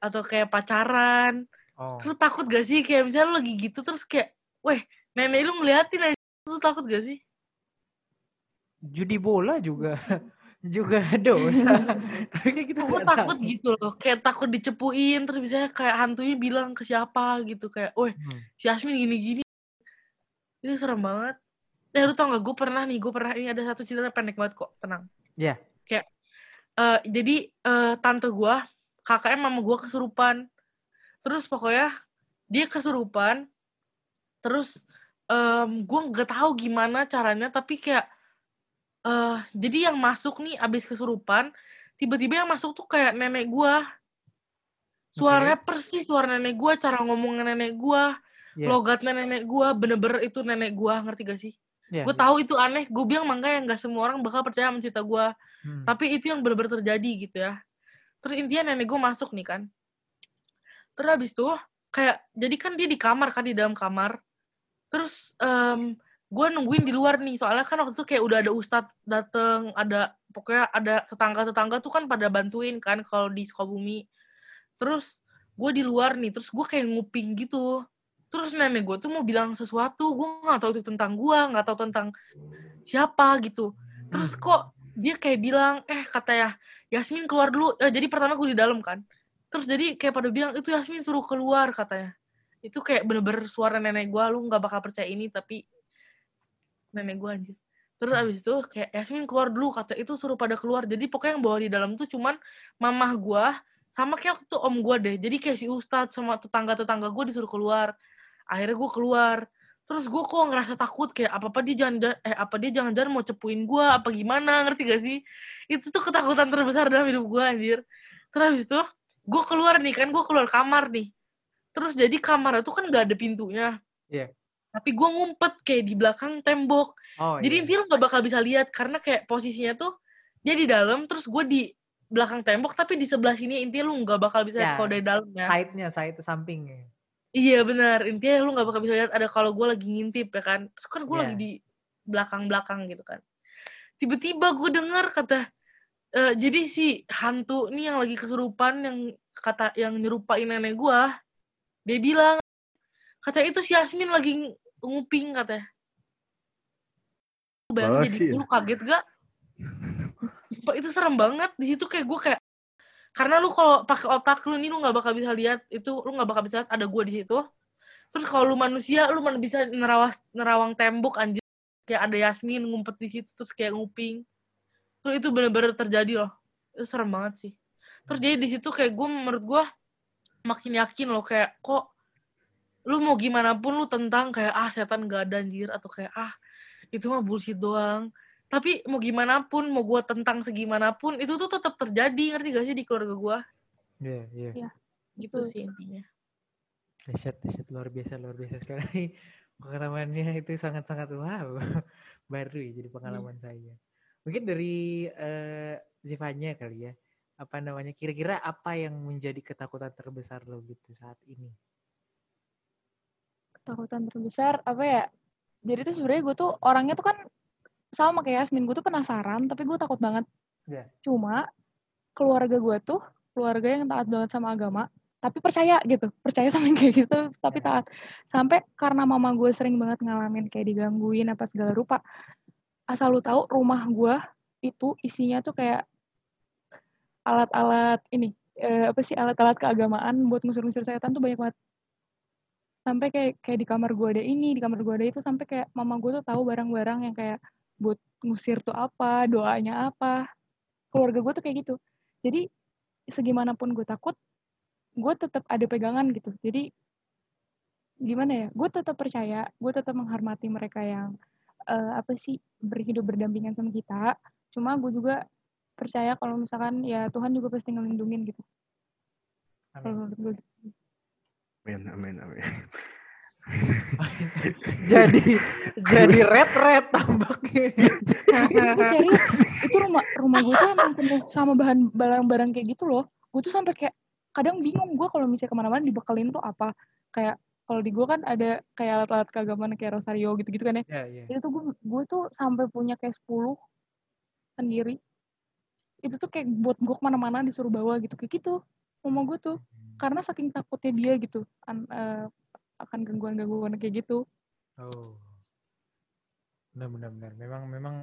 atau kayak pacaran. Oh. lu takut gak sih? Kayak misalnya lu lagi gitu terus kayak weh nenek lu ngeliatin aja. Lu takut gak sih? Judi bola juga [LAUGHS] juga [LAUGHS] dosa. [LAUGHS] Tapi kayak kita gue takut tahu. gitu loh kayak takut dicepuin terus misalnya kayak hantunya bilang ke siapa gitu kayak weh Hmm. si Asmin gini-gini itu serem banget eh lu tau gak gue pernah nih gue pernah ini ada satu cerita pendek banget kok tenang Iya. kayak eh, jadi eh, tante gue kakaknya mama gue kesurupan terus pokoknya dia kesurupan terus em gue nggak tahu gimana caranya tapi kayak eh jadi yang masuk nih abis kesurupan tiba-tiba yang masuk tuh kayak nenek gua. Suaranya persis suara nenek gua cara ngomongnya nenek gua Iya. logatnya nenek gua bener-bener itu nenek gua ngerti gak sih? Iya, gue iya. tahu itu aneh gue bilang makanya nggak semua orang bakal percaya sama cerita gua. Hmm. tapi itu yang bener-bener terjadi gitu ya. Terus intinya nenek gue masuk nih kan. Terus habis tuh kayak jadi kan dia di kamar kan di dalam kamar. Terus em gue nungguin di luar nih soalnya kan waktu itu kayak udah ada ustadz dateng ada pokoknya ada tetangga-tetangga tuh kan pada bantuin kan kalau di Sukabumi. Terus gue di luar nih terus gue kayak nguping gitu. Terus nenek gue tuh mau bilang sesuatu gue nggak tahu itu tentang gue nggak tahu tentang siapa gitu. Terus kok dia kayak bilang eh kata ya Yasmin keluar dulu. Eh, jadi pertama gue di dalam kan. Terus jadi kayak pada bilang itu Yasmin suruh keluar katanya. Itu kayak bener-bener suara nenek gue lu nggak bakal percaya ini tapi nenek gue anjir. Terus abis itu kayak Yasmin keluar dulu kata itu suruh pada keluar. Jadi pokoknya yang bawa di dalam tuh cuman mamah gue sama kayak waktu itu om gue deh. Jadi kayak si Ustadz sama tetangga-tetangga gue disuruh keluar. Akhirnya gue keluar. Terus gue kok ngerasa takut kayak apa apa dia jangan eh apa dia jangan-jangan mau cepuin gue apa gimana? Ngerti gak sih? Itu tuh ketakutan terbesar dalam hidup gue anjir. Terus habis itu gue keluar nih kan gue keluar kamar nih. Terus jadi kamar itu kan gak ada pintunya. Iya. Tapi gue ngumpet kayak di belakang tembok Oh, jadi iya. intinya lu gak bakal bisa lihat karena kayak posisinya tuh dia di dalam terus gue di belakang tembok tapi di sebelah sini intinya lu nggak bakal bisa Ya. lihat kalau dari dalam ya side-nya, side sampingnya. Iya benar, intinya lu nggak bakal bisa lihat ada kalau gue lagi ngintip ya kan. Terus kan gue Iya. lagi di belakang-belakang gitu kan. Tiba-tiba gue dengar kata eh, jadi si hantu nih yang lagi kesurupan yang kata yang nyerupain nenek gue, dia bilang kata itu si Yasmin lagi nguping katanya. Bayangin jadi Basin. lu kaget gak? Sumpah itu serem banget di situ kayak gue kayak karena lu kalau pakai otak lu nih lu nggak bakal bisa lihat itu lu nggak bakal bisa lihat ada gue di situ terus kalau lu manusia lu mana bisa nerawas nerawang tembok anjir kayak ada Yasmin ngumpet di situ terus kayak nguping terus itu bener-bener terjadi loh itu serem banget sih terus jadi di situ kayak gue menurut gue makin yakin loh kayak kok lu mau gimana pun lu tentang kayak ah setan gak ada anjir atau kayak ah itu mah bullshit doang tapi mau gimana pun mau gue tentang segimanapun itu tuh tetap terjadi ngerti gak sih di keluarga gue Iya, iya. gitu Betul. sih intinya Dahsyat, dahsyat luar biasa, luar biasa sekali. [LAUGHS] Pengalamannya itu sangat-sangat wow. [LAUGHS] Baru ya jadi pengalaman saya. Mungkin dari eh Zivanya kali ya. Apa namanya? Kira-kira apa yang menjadi ketakutan terbesar lo gitu saat ini? Ketakutan terbesar apa ya jadi tuh sebenarnya gue tuh orangnya tuh kan sama kayak Yasmin gue tuh penasaran tapi gue takut banget Iya. cuma keluarga gue tuh keluarga yang taat banget sama agama tapi percaya gitu percaya sama yang kayak gitu tapi Ya. taat sampai karena mama gue sering banget ngalamin kayak digangguin apa segala rupa asal lu tahu rumah gue itu isinya tuh kayak alat-alat ini eh, apa sih alat-alat keagamaan buat ngusir-ngusir setan tuh banyak banget sampai kayak kayak di kamar gue ada ini di kamar gue ada itu sampai kayak mama gue tuh tahu barang-barang yang kayak buat ngusir tuh apa doanya apa. Keluarga gue tuh kayak gitu. Jadi segimanapun gue takut gue tetap ada pegangan gitu. Jadi gimana ya gue tetap percaya gue tetap menghormati mereka yang eh, apa sih berhidup berdampingan sama kita. Cuma gue juga percaya kalau misalkan ya Tuhan juga pasti ngelindungin gitu. Kalau Amin. menurut gue gitu. Amin, amin, amin. [LAUGHS] jadi jadi red red tampaknya. Serius itu rumah rumah gue tuh emang penuh sama bahan barang-barang kayak gitu loh gue tuh sampai kayak kadang bingung gue kalau misalnya ke mana-mana dibekelin tuh apa kayak kalau di gue kan ada kayak alat-alat keagamaan kayak rosario gitu-gitu kan ya ya, ya. itu tuh gue gue tuh sampai punya kayak 10 sendiri itu tuh kayak buat gue ke mana-mana disuruh bawa gitu kayak gitu mama gue tuh karena saking takutnya dia gitu an- eh, akan gangguan-gangguan kayak gitu Oh. Benar benar benar. Memang memang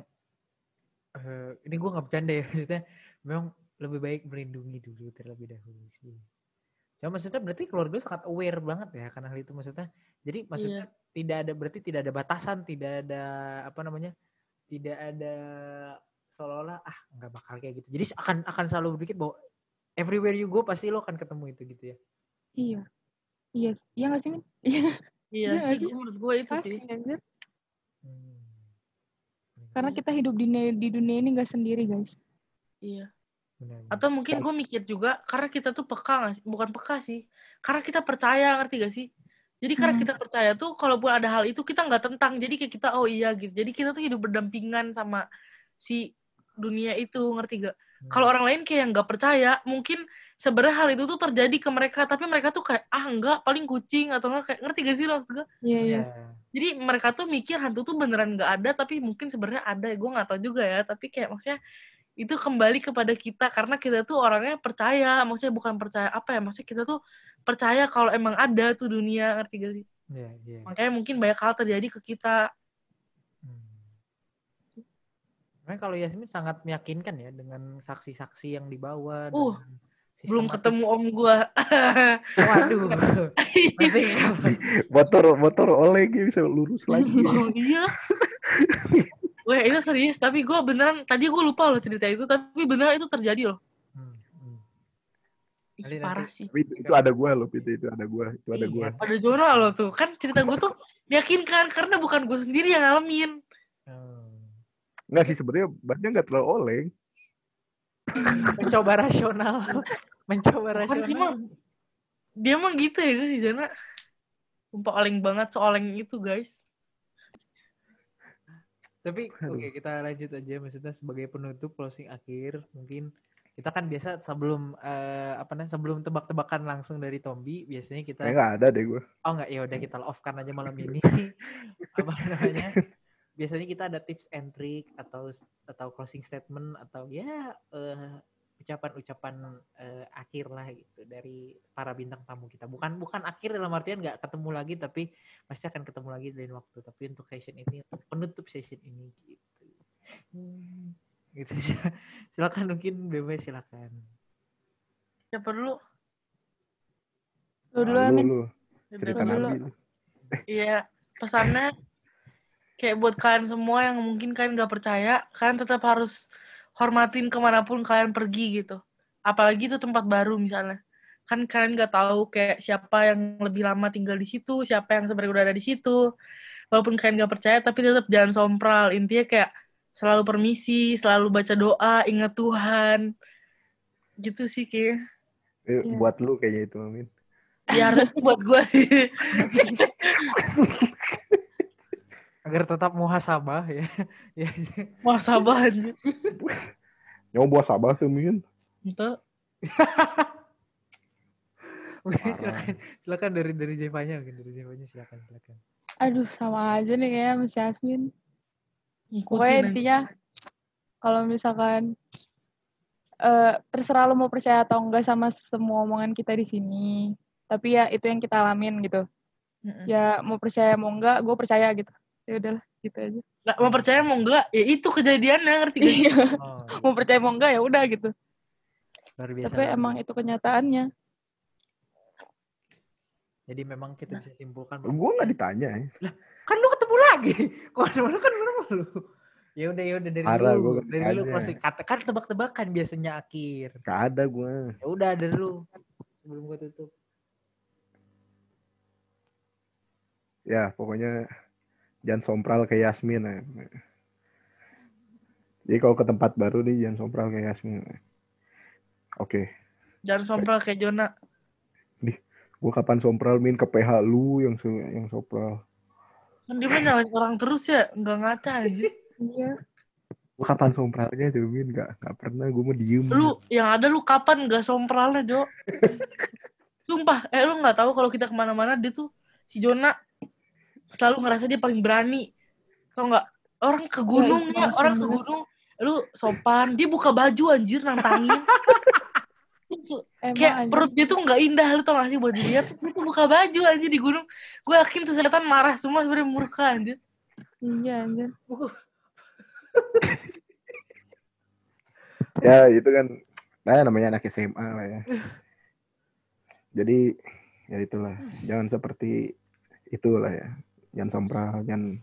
eh, ini gue nggak bercanda ya [LAUGHS] maksudnya. Memang lebih baik melindungi dulu terlebih dahulu sih. Cuma maksudnya berarti keluarga lu sangat aware banget ya karena hal itu maksudnya. Jadi maksudnya tidak ada berarti tidak ada batasan, tidak ada apa namanya? Tidak ada seolah-olah ah nggak bakal kayak gitu. Jadi akan akan selalu berpikir bahwa everywhere you go pasti lo akan ketemu itu gitu ya. iya iya iya nggak sih Min? iya iya [LAUGHS] Iya, sih aduh. menurut gue itu pasti sih anjir. Hmm. karena kita hidup di, ne- di dunia ini nggak sendiri guys iya Benar. Atau mungkin gue mikir juga karena kita tuh peka nggak sih? Bukan peka sih. Karena kita percaya, ngerti gak sih? Jadi karena Hmm. kita percaya tuh kalaupun ada hal itu kita nggak tentang. Jadi kayak kita oh iya gitu. Jadi kita tuh hidup berdampingan sama si dunia itu, ngerti gak? Kalau orang lain kayak nggak percaya, mungkin sebenarnya hal itu tuh terjadi ke mereka, tapi mereka tuh kayak ah enggak, paling kucing atau enggak kayak ngerti gak sih lo maksud gue? Iya, iya. Iya. Jadi mereka tuh mikir hantu tuh beneran nggak ada, tapi mungkin sebenarnya ada. Gue nggak tahu juga ya. Tapi kayak maksudnya itu kembali kepada kita karena kita tuh orangnya percaya. Maksudnya bukan percaya apa ya? Maksudnya kita tuh percaya kalau emang ada tuh dunia, ngerti gak sih? Iya, iya. Makanya mungkin banyak hal terjadi ke kita. Hmm. Makanya kalau Yasmin sangat meyakinkan ya dengan saksi-saksi yang dibawa. Uh, Belum ketemu om gue. [LAUGHS] Waduh. Nanti [LAUGHS] motor motor oleh gitu bisa lurus lagi. [LAUGHS] oh iya. Wah itu serius, tapi gue beneran, tadi gue lupa loh cerita itu, tapi beneran itu terjadi loh. Hmm, hmm. Ih, Nanti- parah nanti- sih. Itu, itu ada gua loh, itu itu ada gua, itu ada Iya, gua. Pada Jono loh tuh, kan cerita gue tuh meyakinkan karena bukan gue sendiri yang ngalamin. Hmm. Enggak sih sebenarnya bannya nggak terlalu oleng. Mencoba rasional. [LAUGHS] Mencoba rasional. dia mah, dia mah gitu ya guys, Jana. Sumpah oleng banget, seoleng itu guys. Tapi oke kita lanjut aja maksudnya sebagai penutup closing akhir mungkin kita kan biasa sebelum eh, apa namanya sebelum tebak-tebakan langsung dari Tombi biasanya kita Kayak nggak ada deh gua. oh enggak ya udah kita off kan aja malam [LAUGHS] ini apa namanya biasanya kita ada tips and trick atau atau closing statement atau ya eh, ucapan-ucapan eh, akhir lah gitu dari para bintang tamu kita bukan bukan akhir dalam artian nggak ketemu lagi tapi pasti akan ketemu lagi dari waktu tapi untuk session ini untuk penutup session ini gitu Hmm, gitu aja. [LAUGHS] silakan mungkin bebas silakan Siapa dulu? Lu dulu Nah, Amin. Ya cerita dulu. Iya, pesannya kayak buat kalian semua yang mungkin kalian gak percaya, kalian tetap harus hormatin ke mana pun kalian pergi gitu. Apalagi itu tempat baru misalnya. Kan kalian gak tahu kayak siapa yang lebih lama tinggal di situ, siapa yang sebenarnya udah ada di situ. Walaupun kalian gak percaya, tapi tetap jangan sompral. Intinya kayak selalu permisi, selalu baca doa, ingat Tuhan. Gitu sih kayak. Eh, Iya. Buat lu kayaknya itu Amin. Ya harusnya buat gue sih. [LAUGHS] agar tetap muhasabah ya [LAUGHS] ya sabar aja. Nyoba sabar tuh Min. Itu. Oke, silakan silakan dari dari Jevanya mungkin dari Jevanya silakan silakan Aduh, sama aja nih kayaknya Mas Yasmin. Aja. intinya kalau misalkan eh terserah lo mau percaya atau enggak sama semua omongan kita di sini. Tapi ya itu yang kita alamin gitu. Mm-mm. Ya mau percaya mau enggak, gue percaya gitu. Ya udahlah, gitu aja. nggak mau percaya mau enggak ya itu kejadiannya ngerti gak sih? oh, [LAUGHS] mau percaya mau enggak ya udah gitu. luar biasa Tapi emang itu kenyataannya. jadi memang kita bisa simpulkan bahwa- Gua nggak ditanya. ya. kan lu ketemu lagi [LAUGHS] ke mana-mana kan ketemu lu ya udah ya udah dari Parah, lu gua dari lu closing kata kan tebak-tebakan biasanya akhir Gak ada gua. ya udah dari lu sebelum gua tutup Ya pokoknya jangan sompral kayak Yasmin. ya. Jadi kalau ke tempat baru nih jangan sompral kayak Yasmin. Oke. jangan sompral kayak Jona Gua kapan sompral Min ke PH lu yang yang sompral. kan dia nyalain orang terus ya nggak ngaca aja Iya. Gua kapan sompralnya tuh Min? Gak, gak pernah. Gua mau diem. lu yang ada lu kapan nggak sompralnya Jo [LAUGHS] sumpah eh lu nggak tahu kalau kita ke mana-mana dia tuh si Jona selalu ngerasa dia paling berani tau nggak orang ke gunung ya orang ke gunung lu sopan dia buka baju anjir nantangin [LAUGHS] Emang kayak aja. perut dia tuh nggak indah lu tau gak sih buat dilihat dia tuh buka baju aja di gunung gue yakin tuh setan marah semua sebenarnya murka anjir Iya, anjir. [LAUGHS] Ya itu kan. Nah namanya anak SMA lah ya. [LAUGHS] Jadi ya itulah. Jangan seperti itulah ya. Jangan sompral. Jangan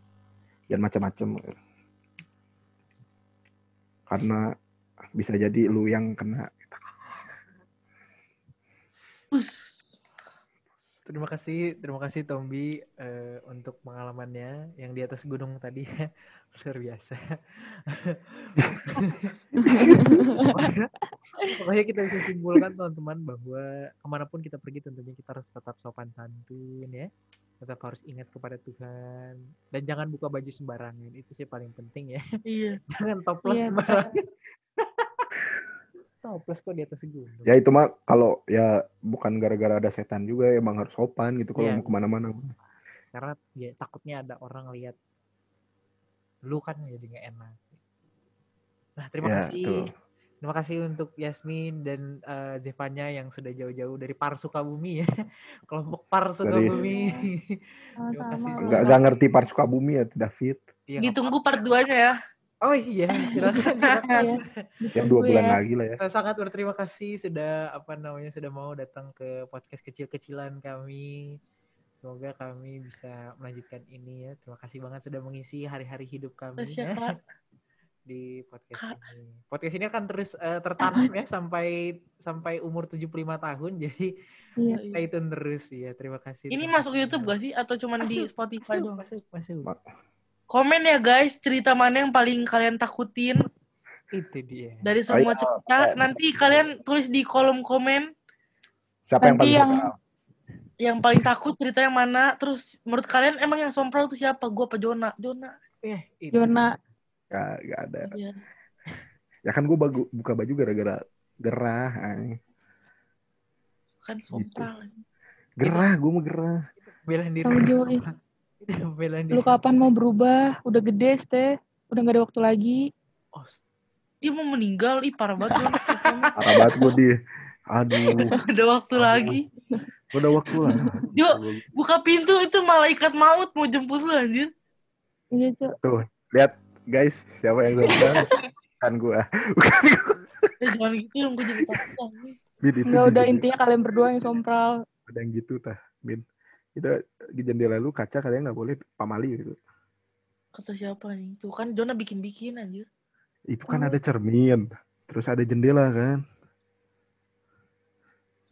jangan macam-macam. Karena bisa jadi lu yang kena. Us. Terima kasih, terima kasih Tombi eh, untuk pengalamannya yang di atas gunung tadi [LAUGHS] luar biasa. [LAUGHS] Pokoknya kita bisa simpulkan teman-teman bahwa ke mana pun kita pergi tentunya kita harus tetap sopan santun ya. Tetap harus ingat kepada Tuhan dan jangan buka baju sembarangan itu sih paling penting ya. [LAUGHS] Iya. Jangan toples Iya, sembarangan. [LAUGHS] toples kok di atas gunung. Ya itu mah kalau ya bukan gara-gara ada setan juga emang harus sopan gitu kalau Iya. mau ke mana-mana. karena ya takutnya ada orang lihat lu kan jadi nggak enak. Nah terima Ya, kasih, tuh. Terima kasih untuk Yasmin dan eh, Zevanya yang sudah jauh-jauh dari Par Sukabumi ya, [LAUGHS] kelompok Par Sukabumi. Terima kasih Sama-sama. Nggak, nggak ngerti par Sukabumi ya David. Nggak Ditunggu part 2-nya ya. Oh iya, [LAUGHS] silakan, silakan. Yang dua bulan ya. lagi lah ya. Kita sangat berterima kasih sudah apa namanya sudah mau datang ke podcast kecil-kecilan kami. Semoga kami bisa melanjutkan ini ya. Terima kasih banget sudah mengisi hari-hari hidup kami Terus ya, ya. Di podcast Kak. ini. Podcast ini akan terus eh, tertanam ya [LAUGHS] sampai sampai umur 75 tahun. [LAUGHS] Jadi Iya. stay tune terus ya. Terima kasih. Ini terima masuk. YouTube gak sih? Atau cuman di Spotify Masuk, doang? masuk, masuk. Ma- Komen ya guys, cerita mana yang paling kalian takutin Itu dia. dari semua cerita. eh, Nanti kalian tulis di kolom komen Siapa yang Nanti paling yang- yang paling takut cerita yang mana. Terus menurut kalian emang yang sompral tuh siapa? Gue apa Jona? Jona. Eh, itu. Jona. Nggak, nggak ada. Iya. [LAUGHS] Ya kan gue buka baju gara-gara gerah. ay. Kan sompral. Gerah, gue mau gerah. Belain diri. [LAUGHS] Itu belain diri. Lu kapan mau berubah? Udah gede, Teh. Udah gak ada waktu lagi. Oh, Dia mau meninggal. Ih parah banget. [LAUGHS] Parah banget gue di. Aduh, Ada waktu lagi. udah waktu lah. Jo, buka pintu itu malaikat maut mau jemput lu anjir. Iya, Cok. Tuh, lihat guys, siapa yang sopan? kan gue. Bukan gue. Eh, jangan gitu dong, gue jadi takut. itu di udah intinya kalian berdua yang sompral. ada yang gitu tah, Min. Kita di jendela lu kaca kalian nggak boleh pamali gitu. Kata siapa nih? Tuh kan Jona bikin-bikin anjir. Itu kan ada cermin, terus ada jendela kan.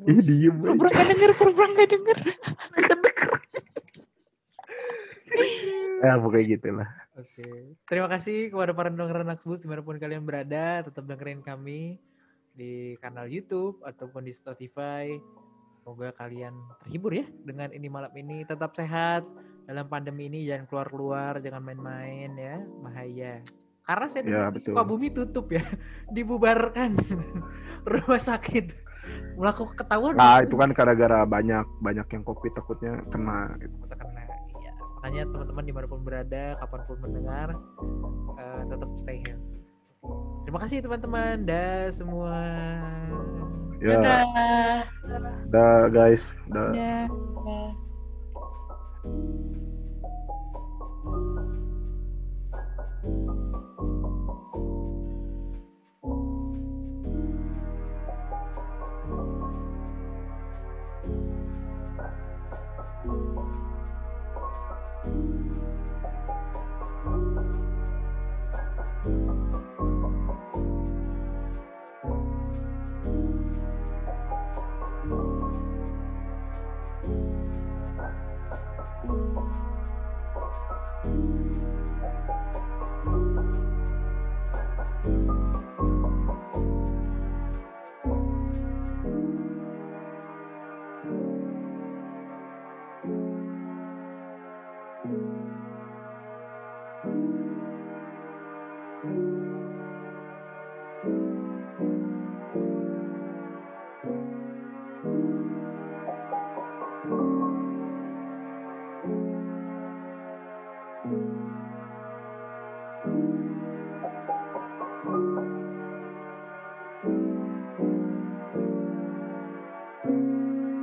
Ih diem. Pura-pura gak denger, pura-pura gak denger. [LAUGHS] Ya [LAUGHS] pokoknya gitu lah. Oke. Terima kasih kepada para pendengar Naksbus di mana pun kalian berada. Tetap dengerin kami di kanal YouTube ataupun di Spotify. Semoga kalian terhibur ya dengan ini malam ini. Tetap sehat dalam pandemi ini. Jangan keluar-keluar, jangan main-main ya. Bahaya. Karena saya Ya, betul. Sukabumi tutup ya. [LAUGHS] Dibubarkan [LAUGHS] rumah sakit. Melakukan ketahuan. Nah itu kan gara-gara banyak banyak yang covid takutnya kena. gitu. kena. Makanya teman-teman di mana pun berada kapan pun mendengar eh, tetap stay healthy terima kasih teman-teman dah semua Ya, dah guys, dah. Ya. Dah.